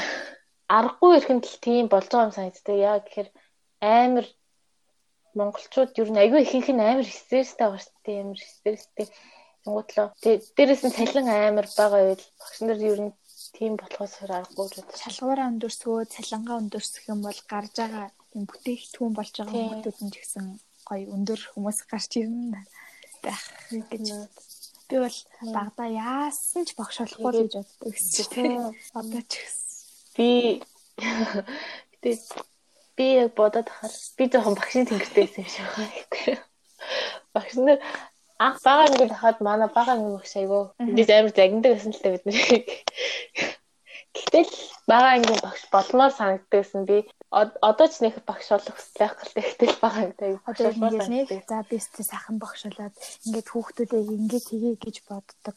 аргагүй ихэнд л тийм болж байгаа юм санагддаг. Яа гэхээр амар монголчууд ер нь айгүй ихэнх нь амар стресстэй байгаа шүү дээ. Амар стресстэй. Тэнгуудлаа. Дээрэс нь цалин амар байгаа байл багш нар ер нь тийм болохоос аргагүй л
байна. Шалгуураа өндөрсгөө цалингаа өндөрсөх юм бол гарч байгаа юм бүтээгдэхүүн болж байгаа хүмүүсүүд нь ч гэсэн гоё өндөр хүмүүс гарч ирнэ байх гэж би бол багада яасан ч багш болохгүй л гэж боддог гэсэн. Одоо ч гэсэн
би гэтээ би яг бодоод тахаар би жоохон багшийн тэнгэртэй байсан юм шиг байна. Багш нар анх бага ингээд хахад манай бага нэг багш айгу би амар загнадаг гэсэн л та бид нар. Гэтэл бага ангийн багш болмоор санагддаг гэсэн би одоо ч нэг багш болох хүсэлтэй байх гэтэл бага ангитай
багш болмоор санагддаг. За би сте сайхан багш болоод ингээд хүүхдүүдээ ингээд хийе гэж боддог.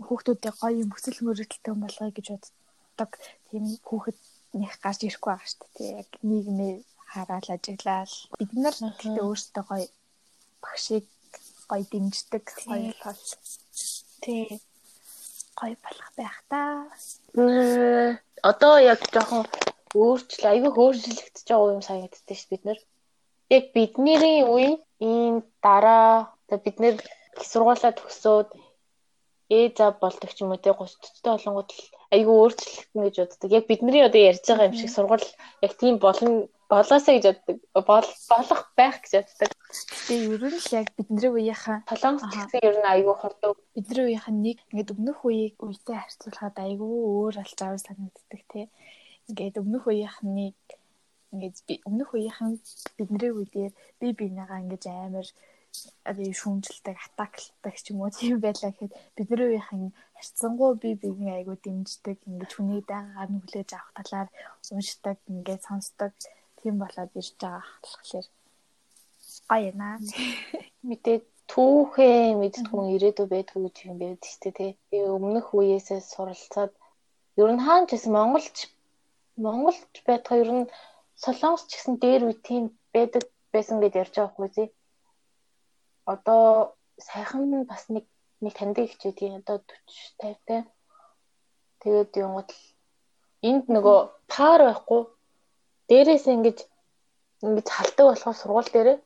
Хүүхдүүдээ гоё юм хүсэл мөрөлттэй болгоё гэж боддог. Тийм хүүхэд нэг гарч ирэхгүй байгаа шүү дээ. Яг нийгмээ хараад ажиглал. Бид нар гэхдээ өөрсдөө гоё багшийг гоё дэмждэг гоё бол тий гоё болох байх та.
Одоо яг жоохон өөрчлөлт аягүй өөрчлөгдөж байгаа юм санагддаг шүү бид нар. Яг бидний үе ийм дараа бид нэр их сургуулаа төгсөөд ээ за болдог ч юм уу те 30 цэцтэй болонгууд л айгүй өөрчлөлтөн гэж боддог. Яг бидний одоо ярьж байгаа юм шиг сургууль яг тийм болно болоосаа гэж боддог. болох байх гэж боддог.
Тэгээ ер нь л яг бидний үеийнхэн
толонгос гэсэн ер нь айгүй хордог.
Бидний үеийнхэн нэг ингээд өмнөх үеийг үетэй харьцуулахад айгүй өөр алж аваа санагддаг тий. Ингээд өмнөх үеийнхнийг ингээд өмнөх үеийнхэн бидний үедээ би бинийгаа ингээд амар одоо шүүмжилдэг атаклдаг ч юм уу тийм байлаа гэхэд бидний үеийнхэн харьцангуй би бигийн айгуу дэмждэг ингэж хүний дагаар нь хүлээж авах талаар уншдаг ингээд сонсдог тийм болоод ирж байгаа болохоор гоё наа
мэдээ түүхээ мэдтгүн ирээдүй байдгүй гэж юм байд штэ тий. Тэгээ өмнөх үеэсээ суралцаад ер нь хаан ч гэсэн монголч монголч байтгаа ер нь солонгос ч гэсэн дээр үе тийм байдаг байсан гэж ярьж байгаа хгүй зий одоо сайхан бас нэг нэг таньдаг хичээ тийм одоо 40 50 те. Тэгээд юм гол энд нөгөө пар байхгүй дээрээс ингэж ингэж халдаг болохоор сургууль дээрээ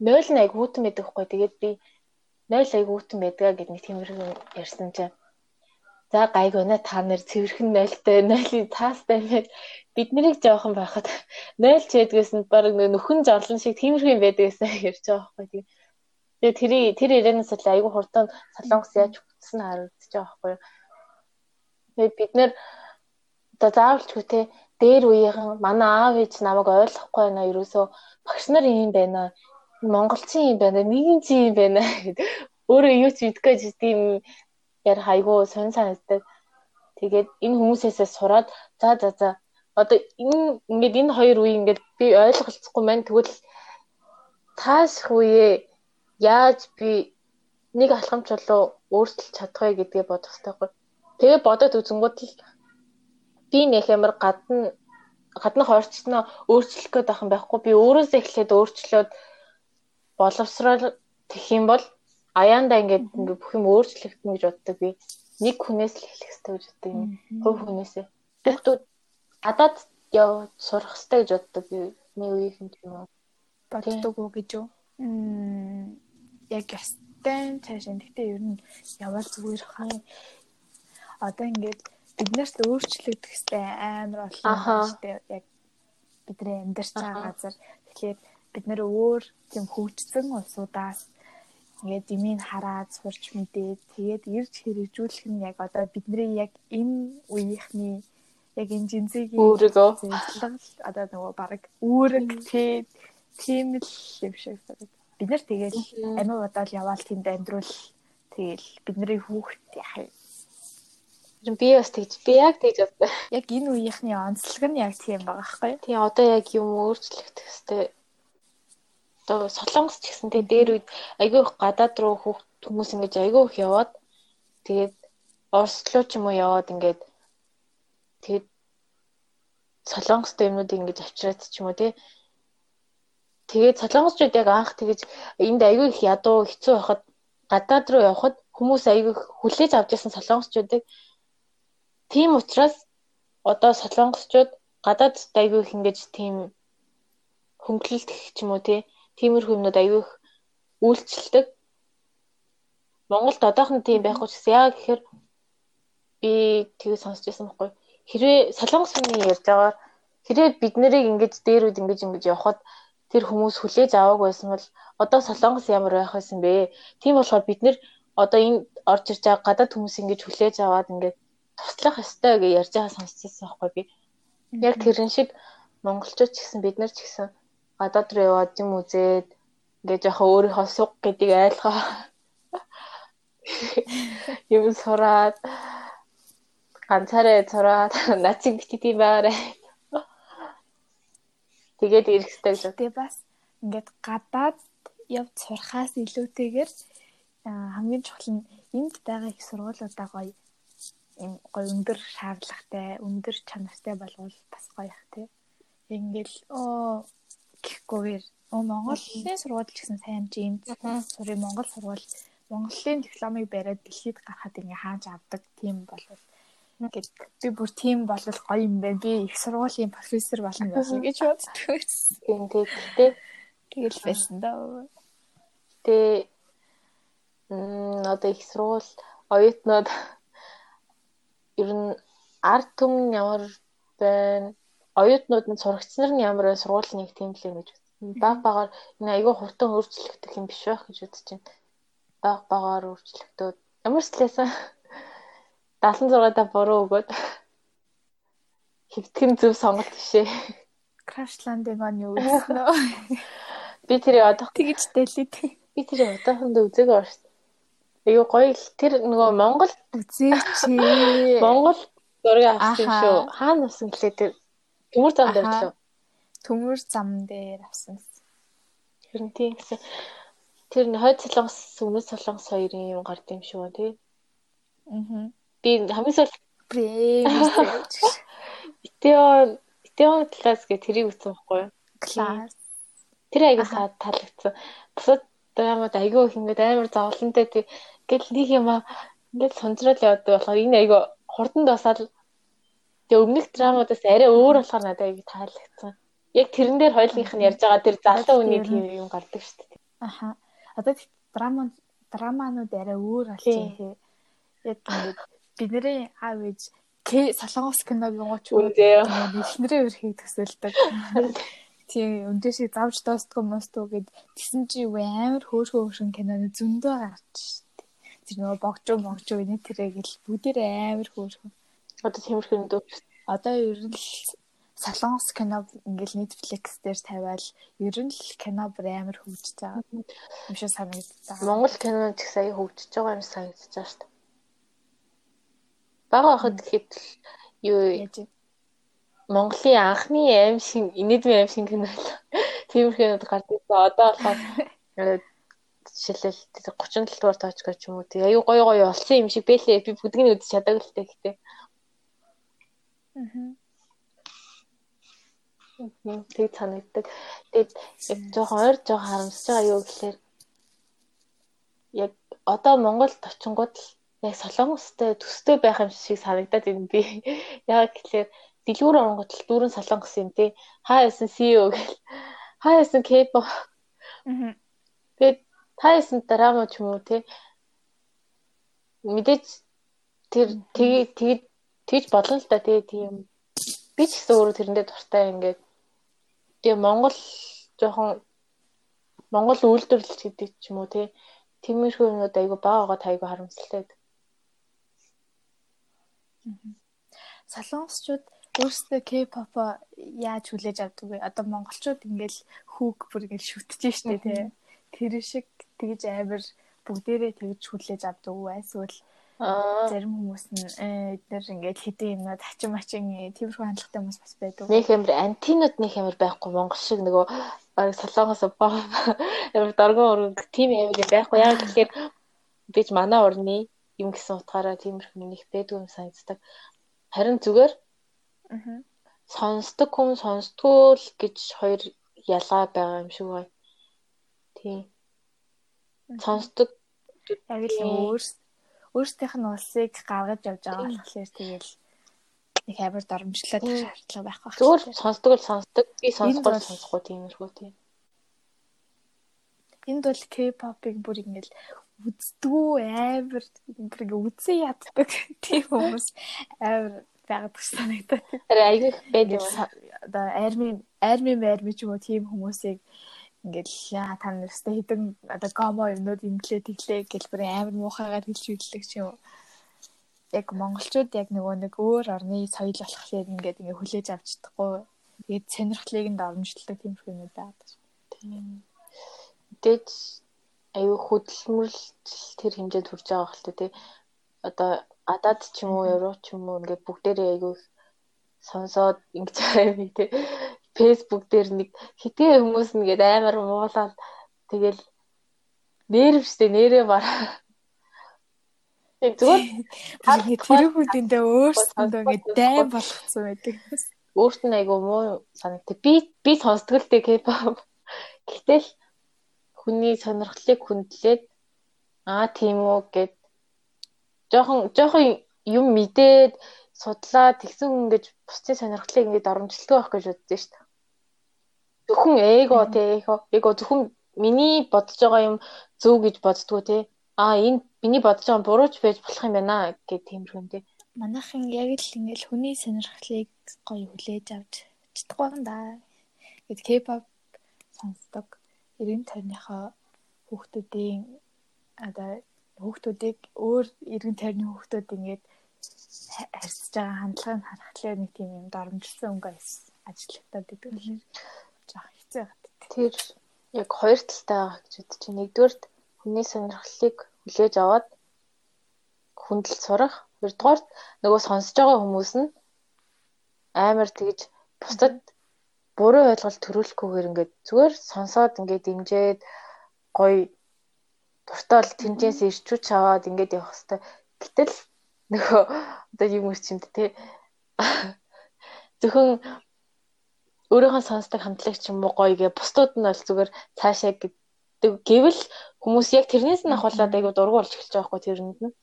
0 аяг хүүтэн байдаг хгүй. Тэгээд би 0 аяг хүүтэн байдгаа гэд нэг тиймэрхүү ярьсан чинь. За гайг байна та нар цэвэрхэн нойлтой нойлын таастай мэд бид нарыг жоохон байхад нойлч ядгээс нь баг нөхөн жонлон шиг байдаг гэсэн ярьж байгаа байхгүй. Тэгээ тэр тэр ирээнээс л айгүй хурдан солонгос яаж хүчсэн харагдаж байгаа байхгүй юу. Тэгээ бид нэр одоо заавалчгүй те дээр үеийнхэн манай аав ээж намайг ойлгохгүй байна ерөөсөө багш нар юм байна монголчин юм байна нэгэн чи юм байна гэдэг өөрөө юу ч мэдгүй тийм яар хайгуу сонь санагддаг. Тэгээд энэ хүмүүсээсээ сураад за за за. Одоо энэ ингээд энэ хоёр үе ингээд би ойлголцохгүй маань тэгвэл таашх үе яаж би нэг алхамч болоо өөрчилж чадах вэ гэдгээ бодох хэрэгтэй тэгээ бодоод үзэнгүүт л би нэх ямар гадна гаднах орчноо өөрчлөх гээд юм байхгүй. Би өөрөөсөө эхлээд өөрчлөөд боловсрол тэх юм бол аяанда ингээд ингээд бүх юм өөрчлөгдөн гэж боддог. Би нэг хүнээс л эхлэх хэрэгтэй гэж боддог юм. Хувь хүнээсээ. Хүүхдүүд гадаад яв сурах хэрэгтэй гэж боддог. Би нэг үеийнхэн юм уу.
Боддог уу гэж юу? Яг ястай цааш энэ гэхдээ ер нь явал зүгээр хаа. Одоо ингээд бид нарт өөрчлөгдөх хэвээр амар олон штэ яг бидний амьдарч байгаа газар. Тэгэхээр бид нэр өөр тийм хөгжсөн улсуудаас ингээд имийг хараад сурч мэдээд тэгээд ирж хэрэгжүүлэх нь яг одоо бидний яг энэ үеийнхний яг энэ жинзигийн
өөрийгөө
одоо нөгөө баг үүрэг тийм л юм шиг санагдав. Бид нар тэгэл амин бодоол яваал тэнд амьдруул тэгэл бидний хүүхд яхаа
би бас тэгж би яг тэгж бодсон.
Яг энэ үеийнхний онцлог нь яг тийм байгаа байхгүй юу?
Тийм одоо яг юм өөрчлөгдөх хэвээр одоо солонгос ч гэсэн тэгээ дээр үед айгүй их гадаад руу хүмүүс ингэж айгүй их яваад тэгээд Орслоо ч юм уу яваад ингээд тэгээд солонгостой юмнуудыг ингэж авчираад ч юм уу тий Тэгээд солонгосчууд яг анх тэгэж энд айгүй их ядуу хэцүү байхад гадаад руу явхад хүмүүс айгүй хүлээж авч ирсэн солонгосчуудыг Тийм учраас одоо солонгосчууд гадаад айгүй их ингэж тийм хөнгөлөлт гэх ч юм уу тиймэрхүү юмнууд айгүй их үйлчлдэг. Монголд одоохон тийм байхгүй ч гэсэн яг гэхээр би тэгээ сонсч байсан байхгүй. Хэрвээ солонгос хүний ярьж байгаа хэрвээ бид нарыг ингэж дээрүүд ингэж ингэж явхад тэр хүмүүс хүлээж аваагүй байсан бол одоо солонгос ямар байх байсан бэ? Тийм болохоор бид нэр одоо энэ орж ирж байгаа гадаад хүмүүс ингэж хүлээж аваад ингэж туслах ёстой гэж ярьж байгаа сонсчихсан байхгүй би. Яг тэрэн шиг монголчууд ч гэсэн бид нар ч гэсэн гадаад руу яваад юм үзээд ингээд жоохон өөрийнхөө суг гэдгийг айлгаа юм сураад ганцаараа сураад нациг битгий байгаарэ. Тэгээд ирэх хэрэгтэй гэж.
Тэгээ бас ингээд гадаад яв сурахаас илүүтэйгээр хамгийн чухал нь энд байгаа их сургуулиудаа гоё ийм гоё өндөр шаардлагатай, өндөр чанартай болвол бас гоё их тий. Ингээл оо гэхгүйгээр. Монголын сургууль ч гэсэн сайн жин сурын Монгол сургууль. Монголын дипломыг бариад дэлхийд гарахад ингээ хааж авдаг тийм болвол ингээд би бүр тийм болвол гоё юм байна. Би их сургуулийн профессор болно болно гэж боддог.
Тийм тэгтээ
тэгэл байсан даа.
Тэ м одоо их сургууль оюутнууд ер нь ард түмэн ямар байна оюутнууд нь сурагч нар нь ямар байна сургуулийн нэг тийм л юм гэж. Баг багаар энэ айгүй хурдан өөрчлөгдөх юм биш байх гэж үзэж байна. Баг багаар өөрчлөгдөөд ямар ч лээсэн 76 та буруу өгөөд хөвтгэн зөв сонголт бишээ.
Crash Landing on юу гэсэн нөө.
Би тэрийг одоо
тэгж дэлээд.
Би тэрийг одоохондоо үзээгүй байна шүү дээ. Айгуу гоё л тэр нөгөө Монгол
үзээч.
Монгол зургийг авсан шүү. Хаана авсан гэлээ тэр төмөр зам дээр лөө.
Төмөр зам дээр авсан.
Нь тийм гэсэн. Тэр нь хойд солонгос өмнөд солонгос хоёрын юм гард юм шүү тий. Аа. Би хамгийн сүүл
премис.
Итеон Итеон класс гэх тэрийг үзсэн байхгүй юу?
Класс.
Тэр аяга таалагдсан. Бусад драмад айгүй их ингээд амар зовлонтой тий Гэл нэг юм аа ингээд сонцрол яваад болохоор энэ айгаа хурдан дасаад тэгээ өмнөх драмуудаас арай өөр болохоор надад аяг таалагдсан. Яг тэрэн дээр хоёулынх нь ярьж байгаа тэр залуу хүний тийм юм гардаг шүү дээ.
Аха. Одоо драма драманууд арай өөр болчихсон тий. Яг ингээд бидний аав ээж К солонгос киног гоч эхнэрээ өрхийг төсөөлдөг. Тийм өндөөшийг завж доостгүй мостгүй гэд тэгсэн чи юу амар хөөхөө хөшин киноны зөндөө гарч штэ. Тэр нөгөө богжоо богжоо энэ тэрэг л бүгдээр амар хөөхөө.
Одоо тиймэрхүү юм дөө.
Одоо ер нь солонгос кино ингээл Netflix дээр тавиал ер нь л кино бүр амар хөгжиж байгаа юм шиг санагдаж байгаа.
Монгол кино ч их сая хөгжиж байгаа юм санагдаж байгаа шүү дээ. Бага хахад гэхэд юу Монголын анхны аим шиг инээдмийн аим шиг кино л тиймэрхүү гардаг. Одоо болохоор жишээлбэл 37 дугаар точкор ч юм уу тий аюу гой гой олсон юм шиг бэлээ би бүгдийг нь үзэж чадаагүй л дээ гэхдээ. Аа Тэг санагддаг. Тэгээд яг жоохон ойр жоохон харамсаж байгаа юу гэхээр яг одоо Монголд очингууд л яг солонгостой төстэй байх юм шиг санагдаад байна би. Яг гэхээр дэлгүүр оронгот л дүүрэн солонгос юм тий. Хаа ясан CEO гэл. Хаа ясан K-pop. Тэгээд та ясан драма ч юм уу тий. Мэдээж тэр тэгээ тэгээ тэгж болно л да тий тийм би ч гэсэн өөрөө тэрэндээ дуртай ингээд Тэгээ Монгол жоохон Монгол үйлдвэрлэлч гэдэг ч юм уу тий. Тиймэрхүү юмуд айгу баагаа тайгу харамсалтай.
Солонгосчууд өөрсдөө K-pop яаж хүлээж авдаг вэ? Одоо монголчууд ингээл хүүг бүр ингээл шүтж штэ тий. Тэр шиг тэгж амар бүгдээрээ тэгж хүлээж авдаг уу? Эсвэл Зарим хүмүүс нь э, эдгээр ингээд хэдэн юмнууд хачин мачин тиймэрхүү хандлагатай хүмүүс бас байдаг.
Нэг амар антинууд нэг амар байхгүй монгол шиг нөгөө солонгос амар доргон өргөг тийм амар байхгүй. Яг тэгэхээр бич манай орны юм гэсэн утгаараа тиймэрхүү нэг байдгүй юм санагддаг. Харин зүгээр сонсдог хүн сонсдгүй л гэж хоёр ялгаа байгаа юм шиг байна. Тийм. Сонсдог
яг л өөрсдөө өөрсдийнх нь улсыг гаргаж явж байгаа болохоор тэгэл нэг амар дормжлоод шаардлага байхгүй.
Зүгээр сонсдог л сонсдог. Би сонсгол сонсохгүй тиймэрхүү тийм.
Энд бол K-pop-ыг бүр ингээл үздэггүй амар бүр ингээ үзэн яддаг тийм хүмүүс амар байгаад гэж санагдаад.
Арай айгүй байд юм.
Одоо арми арми арми ч юм уу тийм хүмүүсийг ингээл та нарстай хэдэн одоо гомо юмнууд инглээ тэглээ гэл бүр амар муухайгаар хэлж үйлдэг ч юм. Яг монголчууд яг нөгөө нэг өөр орны соёл болохоор ингээд ингээ хүлээж авч чадахгүй. Тэгээд сонирхлыг нь давмжлдаг тийм хүмүүс байдаг. Тийм.
Мэдээж аюу хөдөлмөрлөл тэр хэмжээнд хүрч байгаа хэлтэй тий. Одоо адаад ч юм уу, евро ч юм уу ингээд бүгдээрээ аюу сонсоод ингэж байгаа юм тий. Facebook дээр нэг хитгэн хүмүүс нэгээд амар муулаад тэгэл нэрвчтэй нэрээ бараа. Тэг
зүгээр тэр хүндэндээ өөрсдөндөө ингэ дайм болгоцсон байдаг.
Өөрт нь айгу муу санагт. Би би сонсдог л дээ K-pop. Гэтэл хүний сонирхлыг хүндлээд аа тийм үү гэд жоохон жоохон юм мэдээд судлаа тэгсэн хүн гэж бусдын сонирхлыг ингэж оромжлдог байх гэж боддөө шүү дээ. Зөвхөн эго те эго зөвхөн миний бодож байгаа юм зөв гэж боддгоо те. Аа энэ миний бодож байгаа бурууч байж болох юм байна гэх тиймэрхүү те.
Манайхан яг л ингээл хүний сонирхлыг гоё хүлээж авч чадахгүй юм да. Гэт K-pop сонсдог 90 тойрныхоо хүүхдүүдийн одоо хүүхдүүдийг өөр 90 тойрны хүүхдүүд ингээд харьцаж байгаа хандлагыг харахад нэг тийм юм доромжилсан өнгө ажиллагдаад идэг л жоох хэцүү байдаг.
Тэр яг хоёр талтай байгаа гэж бодож байна. Нэгдүгээр хүний сонирхлыг хүлээж аваад хүндэл сурах. Хоёрдугаар нөгөө сонсож байгаа хүмүүс нь амар тэгж бусдад буруу ойлголт төрүүлэхгүйгээр ингээд зүгээр сонсоод ингээд дэмжиэд гоё дуртаал тэнцээс ирчүүч аваад ингээд явах хэвээр. Гэтэл нөгөө одоо юм үрчимд те зөвхөн өөрийнхөө сонсдог хамтлагч юм уу гоё гэ бусдууд нь бол зүгээр цаашаа гэдэг гэвэл хүмүүс яг тэрнээс нь ахуулаад айгу дургу болж эхэлж байгаа хгүй тэрэнд нь.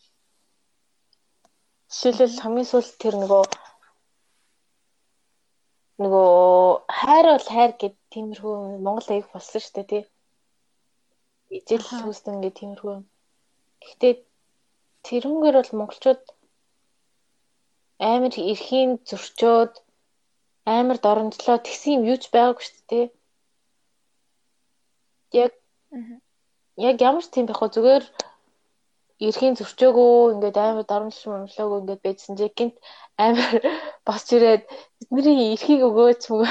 Жишээлбэл хамгийн сүүлд тэр нөгөө нөгөө хайр бол хайр гэд тиймэрхүү Монгол аяг болсон шүү дээ тий. Ижил хүүстэн гэ тиймэрхүү. Гэхдээ тэрүүнгээр бол монголчууд амар эрхийн зөрчөөд амар доромжлоо тэгсэн юм юуч байгаагүй шүү дээ. Яг яг ямар ч тийм байх вэ зүгээр эрхийн зөрчөөгөө ингээд амар доромжлж мөрмлөөгөө ингээд байжсан чи гинт амар босч ирээд бидний эрхийг өгөөч мөгөө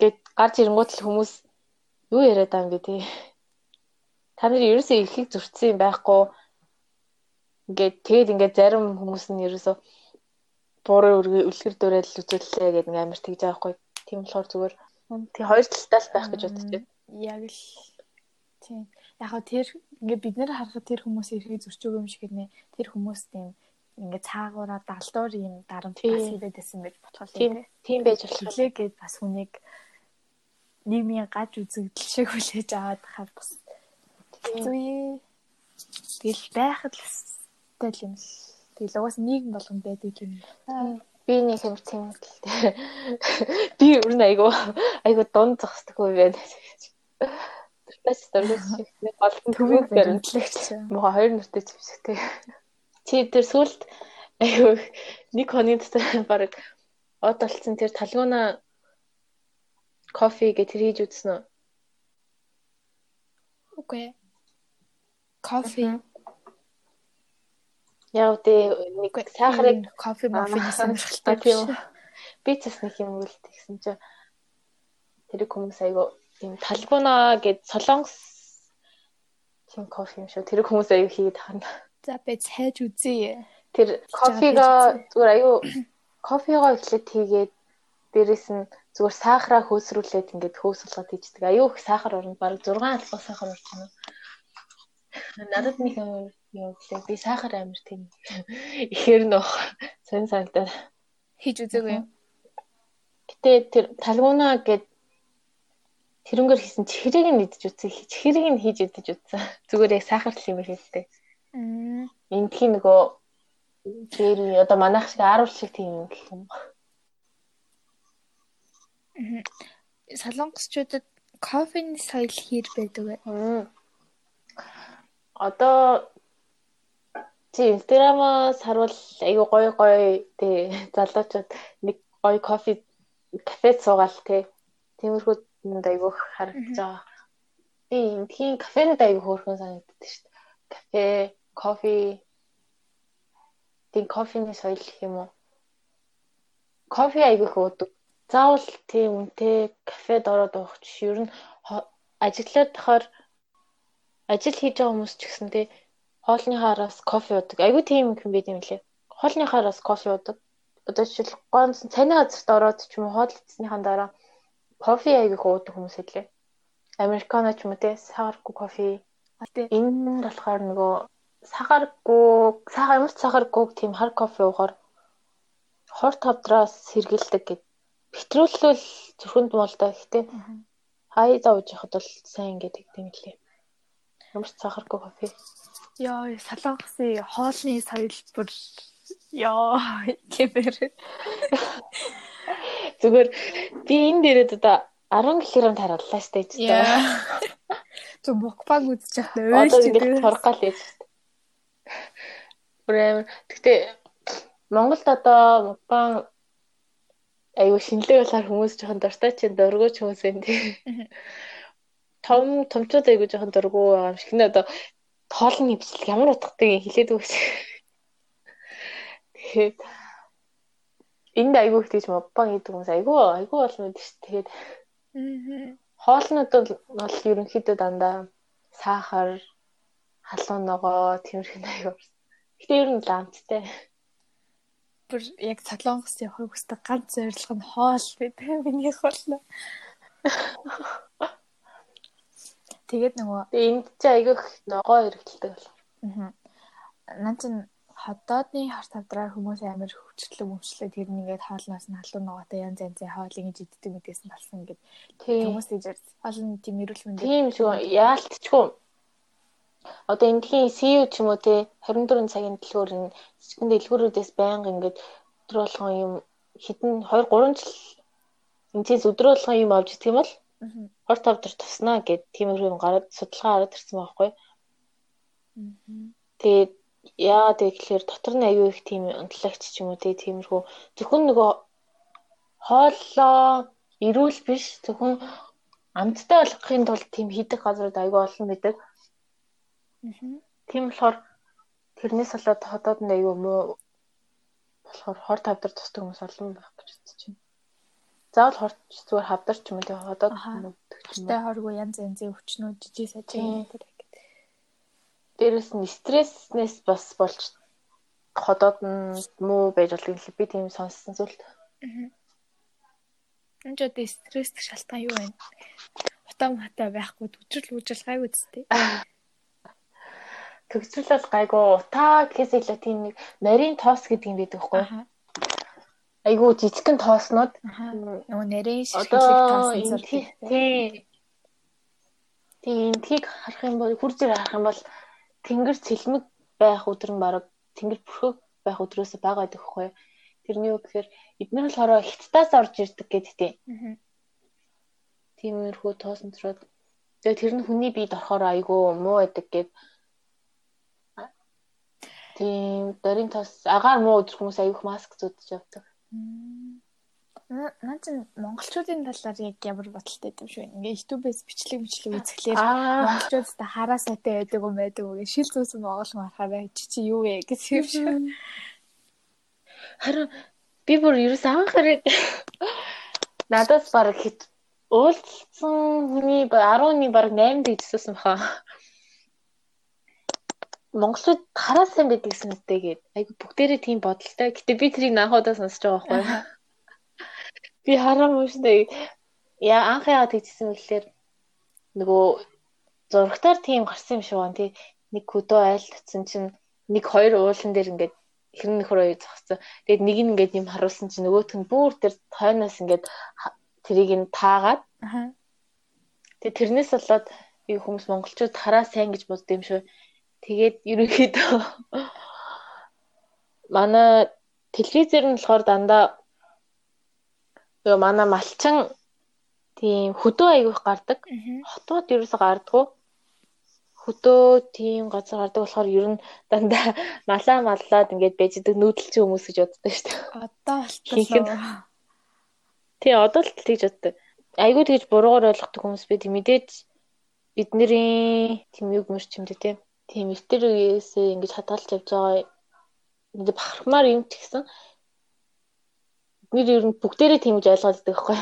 гэд гарч ирэнгүүт л хүмүүс юу яриад байгаа юм бэ тий. Та нар ерөөсөө эрхийг зөрчсөн юм байхгүй. Ингээд тэгэд ингээд зарим хүмүүс нь ерөөсөө буурын үлгэр дуурайл үзүүллээ гэдэг нэг амар тэгж байгаа байхгүй. Тийм болохоор зүгээр тий хоёр талтай л байх гэж бодчих.
Яг л тийм. Яг хөө тэр ингээд бид нэр харахад тэр хүмүүс эрхийг зөрчөөг юм шиг нэ. Тэр хүмүүс тийм ингээд цаагаараа далдуур юм дарамт бас хийгээд байсан байж болох
юм. Тийм байж болох.
Хэлээгээд бас хүнийг нийгмийн гаж үзэгдэл шиг хүлээж аваад хаад бас зүй тэгэл байхад л тэл юм л. Тэгэл угаас нийгэм болгонд байдаг юм.
Би нэг юм тийм л дээ. Би өөр нь айгу айгу дунд зогсдоггүй байна. Бас дөрөв шиг нэг голдон төвийг баримтлагч. Мохо хоёр нүртэй зэвсэгтэй. Чи тэр сүлд айгу нэг хоны дотор баг од олцсон тэр талгууна кофе гэж тэр хийж үзсэн үү?
Үгүй. Кофе.
Яа үгүй нэг сахарыг
кофе маффин сонирхолтой тийм.
Би ч бас нэг юм үлд гэсэн чинь тэр хүмүүс айгу тийм талгууна гэд солонгос тийм кофе юм шүү. Тэр хүмүүс айгу хийгээд тахна.
За би цайж үзье.
Тэр кофега зүгээр айгу кофега эхлээд хийгээд дээрэс нь зүгээр сахараа хөөсрүүлээд ингээд хөөсөлгөд хийждэг. Аюу их сахар орно. Бараг 6 албаа сахар байна. Надад нэг юм лээ. Би сахар амир тийм ихээр нөх сон санагдаад
хийж үзээгүй.
Гэтэ тэр талгууна гэд тэрнгээр хийсэн чихрийг нь идэж үзсэн. Чихрийг нь хийж идэж үзсэн. Зүгээр яг сахар л юм хэлтэй. Аа. Эндхийн нөгөө тэр одоо манайх шиг ааруул шиг тийм юм гэх юм. Аа
Солонгосчуудад кофений соёл хэр байдаг вэ?
Одоо чи инстаграмаас харуул айгу гоё гоё тий залуучууд нэг гоё кофе кафед суугаал тий. Тиймэрхүү айгу харагдаж байгаа. Би эндхийн кафенад айгу хөөрхөн санагддаг шүү дээ. Кафе, кофе тийм кофений соёл гэх юм уу? Кофе айгу их уудаг заавал тийм үнэтэй кафед ороод уух чи ер нь ажиглаад тахаар ажил хийж байгаа хүмүүс ч гэсэн тий хоолны хараас кофе уудаг. Айгүй тийм юм байт юм лээ. Хоолны хараас кофе уудаг. Одоо жишээл гонц цайны газарт ороод ч юм уу хоол идснийхэн дараа кофе айгүй уудаг хүмүүс хэлээ. Американо ч юм уу тий сахаргүй кофе. Энэ нь болохоор нөгөө сахаргүй сахар ч сахаргүй тийм хар кофе уухаар хор тавдраас сэргэлдэг гэдэг Петролол зөвхөнд молдоо гэхдээ хайзаа ууж яхад бол сайн гэдэг юм лээ. Ямар ч сахаргүй кофе.
Яа, солонгосын хоолны соёл бүр яа гэмээр.
Зүгээр би энэ дээрээ одоо 10 кг тараллаа штэ ч
дээ. Зөв мукбаг үзчих нэ.
Одоо ингэ турах гал яаж. Бүр амар. Гэтэ Монголд одоо мукбаг аюу шинэлэг болохоор хүмүүс жоохон дуртай чинь дургуйч хүмүүс тий. Том томчууд аюу жоохон дургуй байгаа юм шиг нэ одоо тоолны хвчлэг ямар утгатай хэлээд өгч. Тэгээд энд аюу их тийж моббан гэдэг хүмүүс аюу аюу болно гэдэг шүү. Тэгээд хоолнууд бол ерөнхийдөө дандаа сахар, халуун ногоо, тиймэрхүү аюу. Гэтэ ер нь ламцтай
бүр яг Солонгос явахыг хүсдэг ганц зорилго нь хоол гэдэг минийх болно. Тэгээд нөгөө
энд чи айгүйх ногоо хэрэглэдэг бол.
Аа. Нан чин хотоодны харт тавдраар хүмүүс амар хөвчлөг өмчлөө тэр нэгээд хоолноос нь халуун ногоотой янз янзын хоол ингэж иддэг мэдээс нь болсон гэд. Хүмүүс тийж олон тийм эрүүл мэндийн
тийм шүү яалтчгүй одоо эндхийн CEO ч юм уу те 24 цагийн дэлгүүр энэ цэцгэн дэлгүүрүүдээс байнга ингээд өдөр болгон юм хитэн 2 3 жил энэс өдөр болгон юм авч идэх юм бол 20 тавдар туснаа гэд тиймэрхүү гараад судалгаа гараад ирсэн байхгүй. Тэгээд Яа тэгэхээр дотор нь аюу их тийм унтлагч ч юм уу тиймэрхүү зөвхөн нөгөө хооллоо эрүүл биш зөвхөн амттай болгохын тулд тийм хийдэг газрууд аюу олон байдаг. Тийм болохоор тэрнээс болоод хотод нь аюу муу болохоор хор тавдар тусдаг хүмүүс олон байх гэж. Заавал хорт зүгээр хавдар ч юм
юм уу. Тэ хоргүй янз янзын өвчнүүд жижиг сажиг тэр
Дээрэс нь стресснээс бас болж ходоод нь муу байж болдог л би тийм сонссон зүйлт.
Энд одоо стресс шалтгаан юу вэ? Утам хатай байхгүй төвчл үүжил гайгүй зү.
Төгсрөл бол гайгүй утаа гэхээс илүү тийм нэг нарийн тоос гэдэг юм байдаг хгүй. Айгуу жижигхэн тооснууд
нөгөө ширхлэг тоосон зүр.
Тийм. Тийм тийг харах юм бол хурж харах юм бол тэнгэр цэлмэг байх өдөр нь баг тэнгэр бүрхэг байх өдрөөс бага байдаг хгүй. Тэрний үг гэхээр эдгээр нь болохоор хятадаас орж ирдэг гэдэгтэй. Тиймэрхүү тоосонцроод тэгээ тэр нь хүний биед орохоор айгүй муу байдаг гэд тийм дөрийн тос агаар муу өдөр хүмүүс аюух маск зүүдж явдаг.
Наа чи монголчуудын талаар яг ямар бодолтой юм шүү. Ингээ YouTube-с бичлэг бичлэг үзэхлээр монголчууд та хараа сайтай байдаг юм байдаг гэ шил зүүсэн монгол хүн харахаараа чи чи юу вэ гэж юм шүү.
Харин би бүр ерөөс анхаарал надаас баг хит уулзсан хүний 10-ны баг 8 дэгдсэн баха. Монголчууд хараа сайн байдаг гэсэн үстэй гээд айгу бүгдээрээ тийм бодолтой. Гэтэ би тэрийг наахудаа сонсож байгаа байхгүй. Би хараа мөштэй яа анх яагаад тэгчихсэн гэхээр нөгөө зурагтаар тийм гарсан юм шиг байна тий. Нэг хөдөө айл татсан чинь нэг хоёр уулан дээр ингээд хэрэн нөхөр хоёр зогссон. Тэгээд нэг нь ингээд юм харуулсан чинь нөгөөх нь бүр тэр хойноос ингээд тэрийг нь таагаад. Тэгээд тэрнээс болоод би хүмүүс монголчууд хараа сайн гэж бодд юм шүү. Тэгээд ерөнхийдөө манай телевизээр нь болохоор дандаа Тэгээ манай малчин тийм хөдөө аягүйх гардаг. Хотууд ерөөсө гардаггүй. Хөдөө тийм газар гардаг болохоор ер нь дандаа малаа маллаад ингээд байж идэг нүүдэлчин хүмүүс гэж боддог шүү дээ.
Одоо болчихлоо.
Тий, одоо л тэгж боддог. Айгүй тэгж буруугаар ойлгодог хүмүүс би тийм мэдээж бидний тийм юг мөрч юм Тийм эртэр үеэсээ ингэж хадгалж явж байгаа ингээд бахархмаар юм ч гэсэн бид ер нь бүгдээрээ тийм гэж ойлгоод байдаг байхгүй.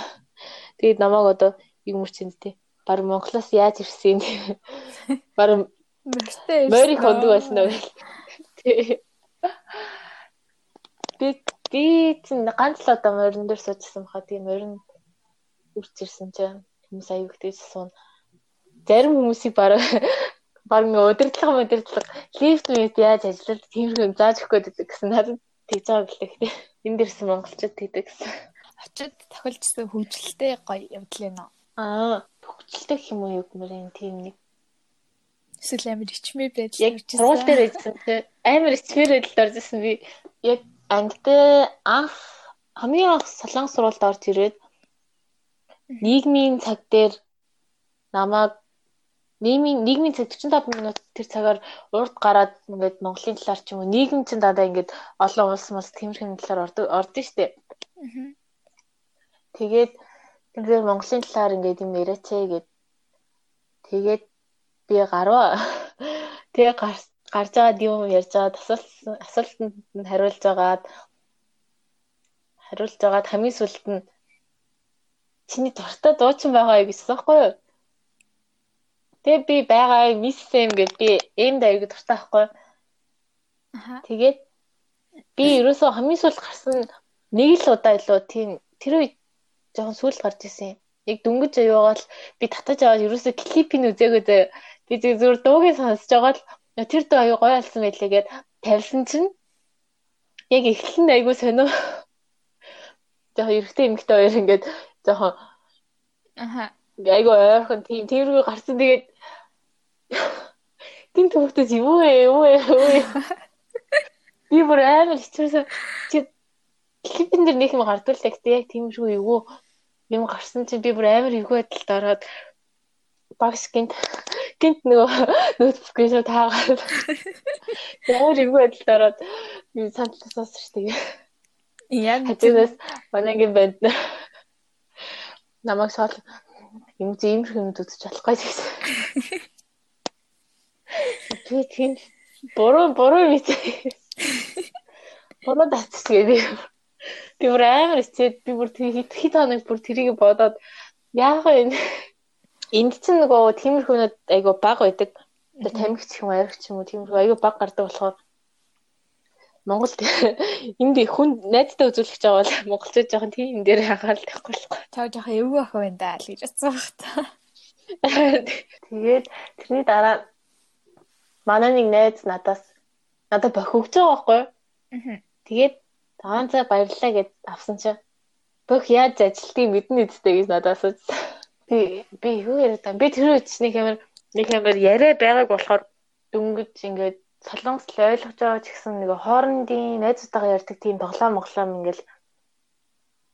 Тэгээд намайг одоо юм мөрчөнд тий. Бар Монголоос яаж ирсэн юм. Бар морь хондог байсан уу. Тий. Би би чинь ганц л одоо морин дээр суужсан баха. Тийм морин үрч ирсэн чинь хүмүүс аяг ихтэй суун. Зарим хүмүүсийг бараг баг нэг өдөртлөг өдөртлөг лифт мэд яаж ажиллаад тиймэрхүү зааж өгөх гэдэг гэсэн надад тэгж байгаа гэлээ. Энд дэрсэн монголчууд тэгдэг гэсэн.
Очид тохиолдсон хөгжилтэй гоё явдал ээ нөө.
Аа, хөгжилтэй гэх юм уу юу гэмээр тийм нэг
эсвэл амар ичмээ байж
яг сургууль дээр байсан тий амар ичмээр байдалд орж исэн би яг ангид анх хамгийн анх солонгос сургуульд орж ирээд нийгмийн цаг дээр намайг нийгмийн нийгмийн цаг 45 минут тэр цагаар урд гараад ингээд Монголын талаар ч юм уу нийгэм чинь дандаа ингээд олон улс мас тиймэрхэн талаар ордог ордон штэ. Тэгээд тэгэхээр Монголын талаар ингээд юм яриач гээд тэгээд би гарва. Тэгээ гарч гарч байгаад юм ярьж байгаа асуулт асуултанд нь хариулж байгаад хариулж байгаад хамгийн сүлд нь чиний дуртай дуучин байгаа юу гэсэн байхгүй юу? Тэгээ би байгаа миссэм гэд би энд аяг дуртай байхгүй. Аха. Тэгээд би ерөөсөө хамгийн сүүлд гарсан нэг л удаа илүү тийм тэр үед жоохон сүүлд гарч ирсэн. Яг дөнгөж аюугаал би татаж аваад ерөөсөө клипийн үзээгөө би зүгээр дуугийн сонсож байгаа л тэр дуу аюу гоё алсан байлээ гэд тавьсан чинь яг эхлэн айгу сонио. Жохоо эргэтэй эмэгтэй хоёр ингээд жоохон аха айгу ойрхон тийм тэргүй гарсан тэгээд Тин төвхтөж юу вэ? Юу вэ? Би бүр амар хичээсэн чи клипэн дээр нэг юм гардуулдаг те яг тийм шүү юу юм гарсан чинь би бүр амар эвгүй байдалд ороод багш гинт гинт нөгөө ноутбукын шууд таагаад ямар юм байдалд ороод би сандлаас шүү дээ.
Яг
хажуунаас манайгийн банд намайг шал юм зэмэр юм үзэж болохгүй гэсэн. Би тийм буруу буруу мэт. Буруу татчихгээ. Би бүр амар эцээд би бүр хит хит хоног бүр тэрийг бодоод яах вэ? Энд чинь нөгөө тиймэрхүүнүүд айгу баг байдаг. Тамхич юм аярч юм уу тиймэрхүү айгу баг гардаг болохоор Монголд энд хүн найзтай үзүүлэх байгаа бол монголчууд жоохон тийм энэ дээр анхаарал тавихгүй болохгүй.
Чаа жоохон эвгүй ах байна даа л гэж бодсон баг та.
Тэгээд тэрний дараа манай нэг найз надаас надад бохигж байгаа байхгүй юу? Тэгээд таанцаа баярлаа гэд авсан чинь бөх яаж ажилтгийг мэднэ үстэй гэж надад асуусан. Би би юу яриад байгаа. Би тэр нэг амар нэг амар яриа байгааг болохоор дөнгөж ингээд солонгос л ойлгож байгаа ч гэсэн нэг хоорондын найзуудтайгаа ярьдаг тийм тоглоом моглоом ингээл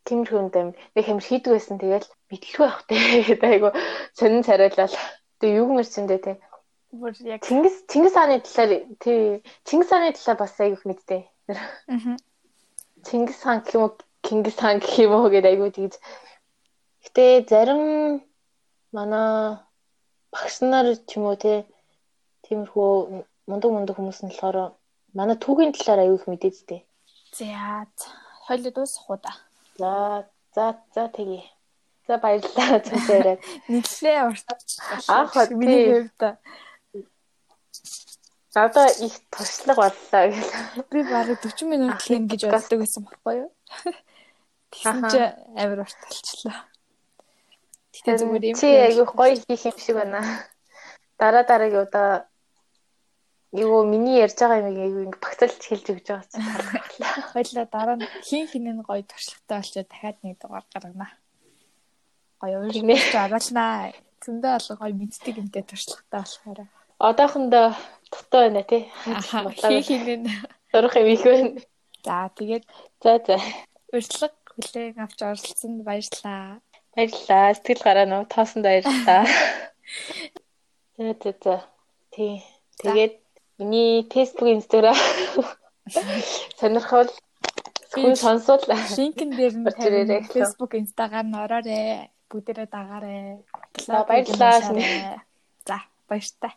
тиймэрхүүнд юм нэг юм хийдэг байсан. Тэгэл мэдлгүй те. Гэдэг айгу сонин царайлал. Тэгээ юу чинь те. Бүр яг Чингис Чингис хааны талаар тий. Чингис хааны талаар бас айгу мэдтэй аа Чингис хаан гэх юм уу? Кингис хаан гэх юм уу? Гэдэг айгу тэгж. Гэтээ зарим манай багш нар ч юм уу те. Тиймэрхүү мундаг мундаг хүмүүс нь болохоор манай түүхийн талаар аягүй их мэдээдтэй.
За хоёул дуусах уу да.
За за за тэгье. За баярлалаа цэцээрээ.
Нийтлээ урт.
Аах миний хувьд Одоо их туршлага боллоо гэл.
Би бараг 40 минут л юм гэж боддог байсан байхгүй юу? Тэгсэн чи амар урт болчихлоо.
Гэтэ зүгээр юм. Чи айгүй гоё хийх юм шиг байна. Дараа дараагийн удаа Юу миний ярьж байгаа юм айгүй ингэ багцалж хэлж өгч байгаа ч таалагдлаа.
Хоёлаа дараа нь хин хинэн гоё туршлагатай болчоод дахиад нэг дугаар гаргана. Гоё уйлмж оруулнаа. Зөндөө олон гоё мэддэг юмтэй туршлагатай болохоор.
Одоохондоо дутуу байна тий.
Хин хинэн
сурах юм их байна.
За тэгээд
за за.
Урьдлага хүлээн авч оролцсонд баярлалаа.
Баярлалаа. Сэтгэл гараа нөө тоосон баярлалаа. За за за. Тий. Тэгээд Миний Facebook, Instagram сонирхол хүн сонсвол
шинкэн дээр нь Facebook, Instagram ороорой. Бүгдээрээ дагаарай.
Баярлалаа.
За, баяртай.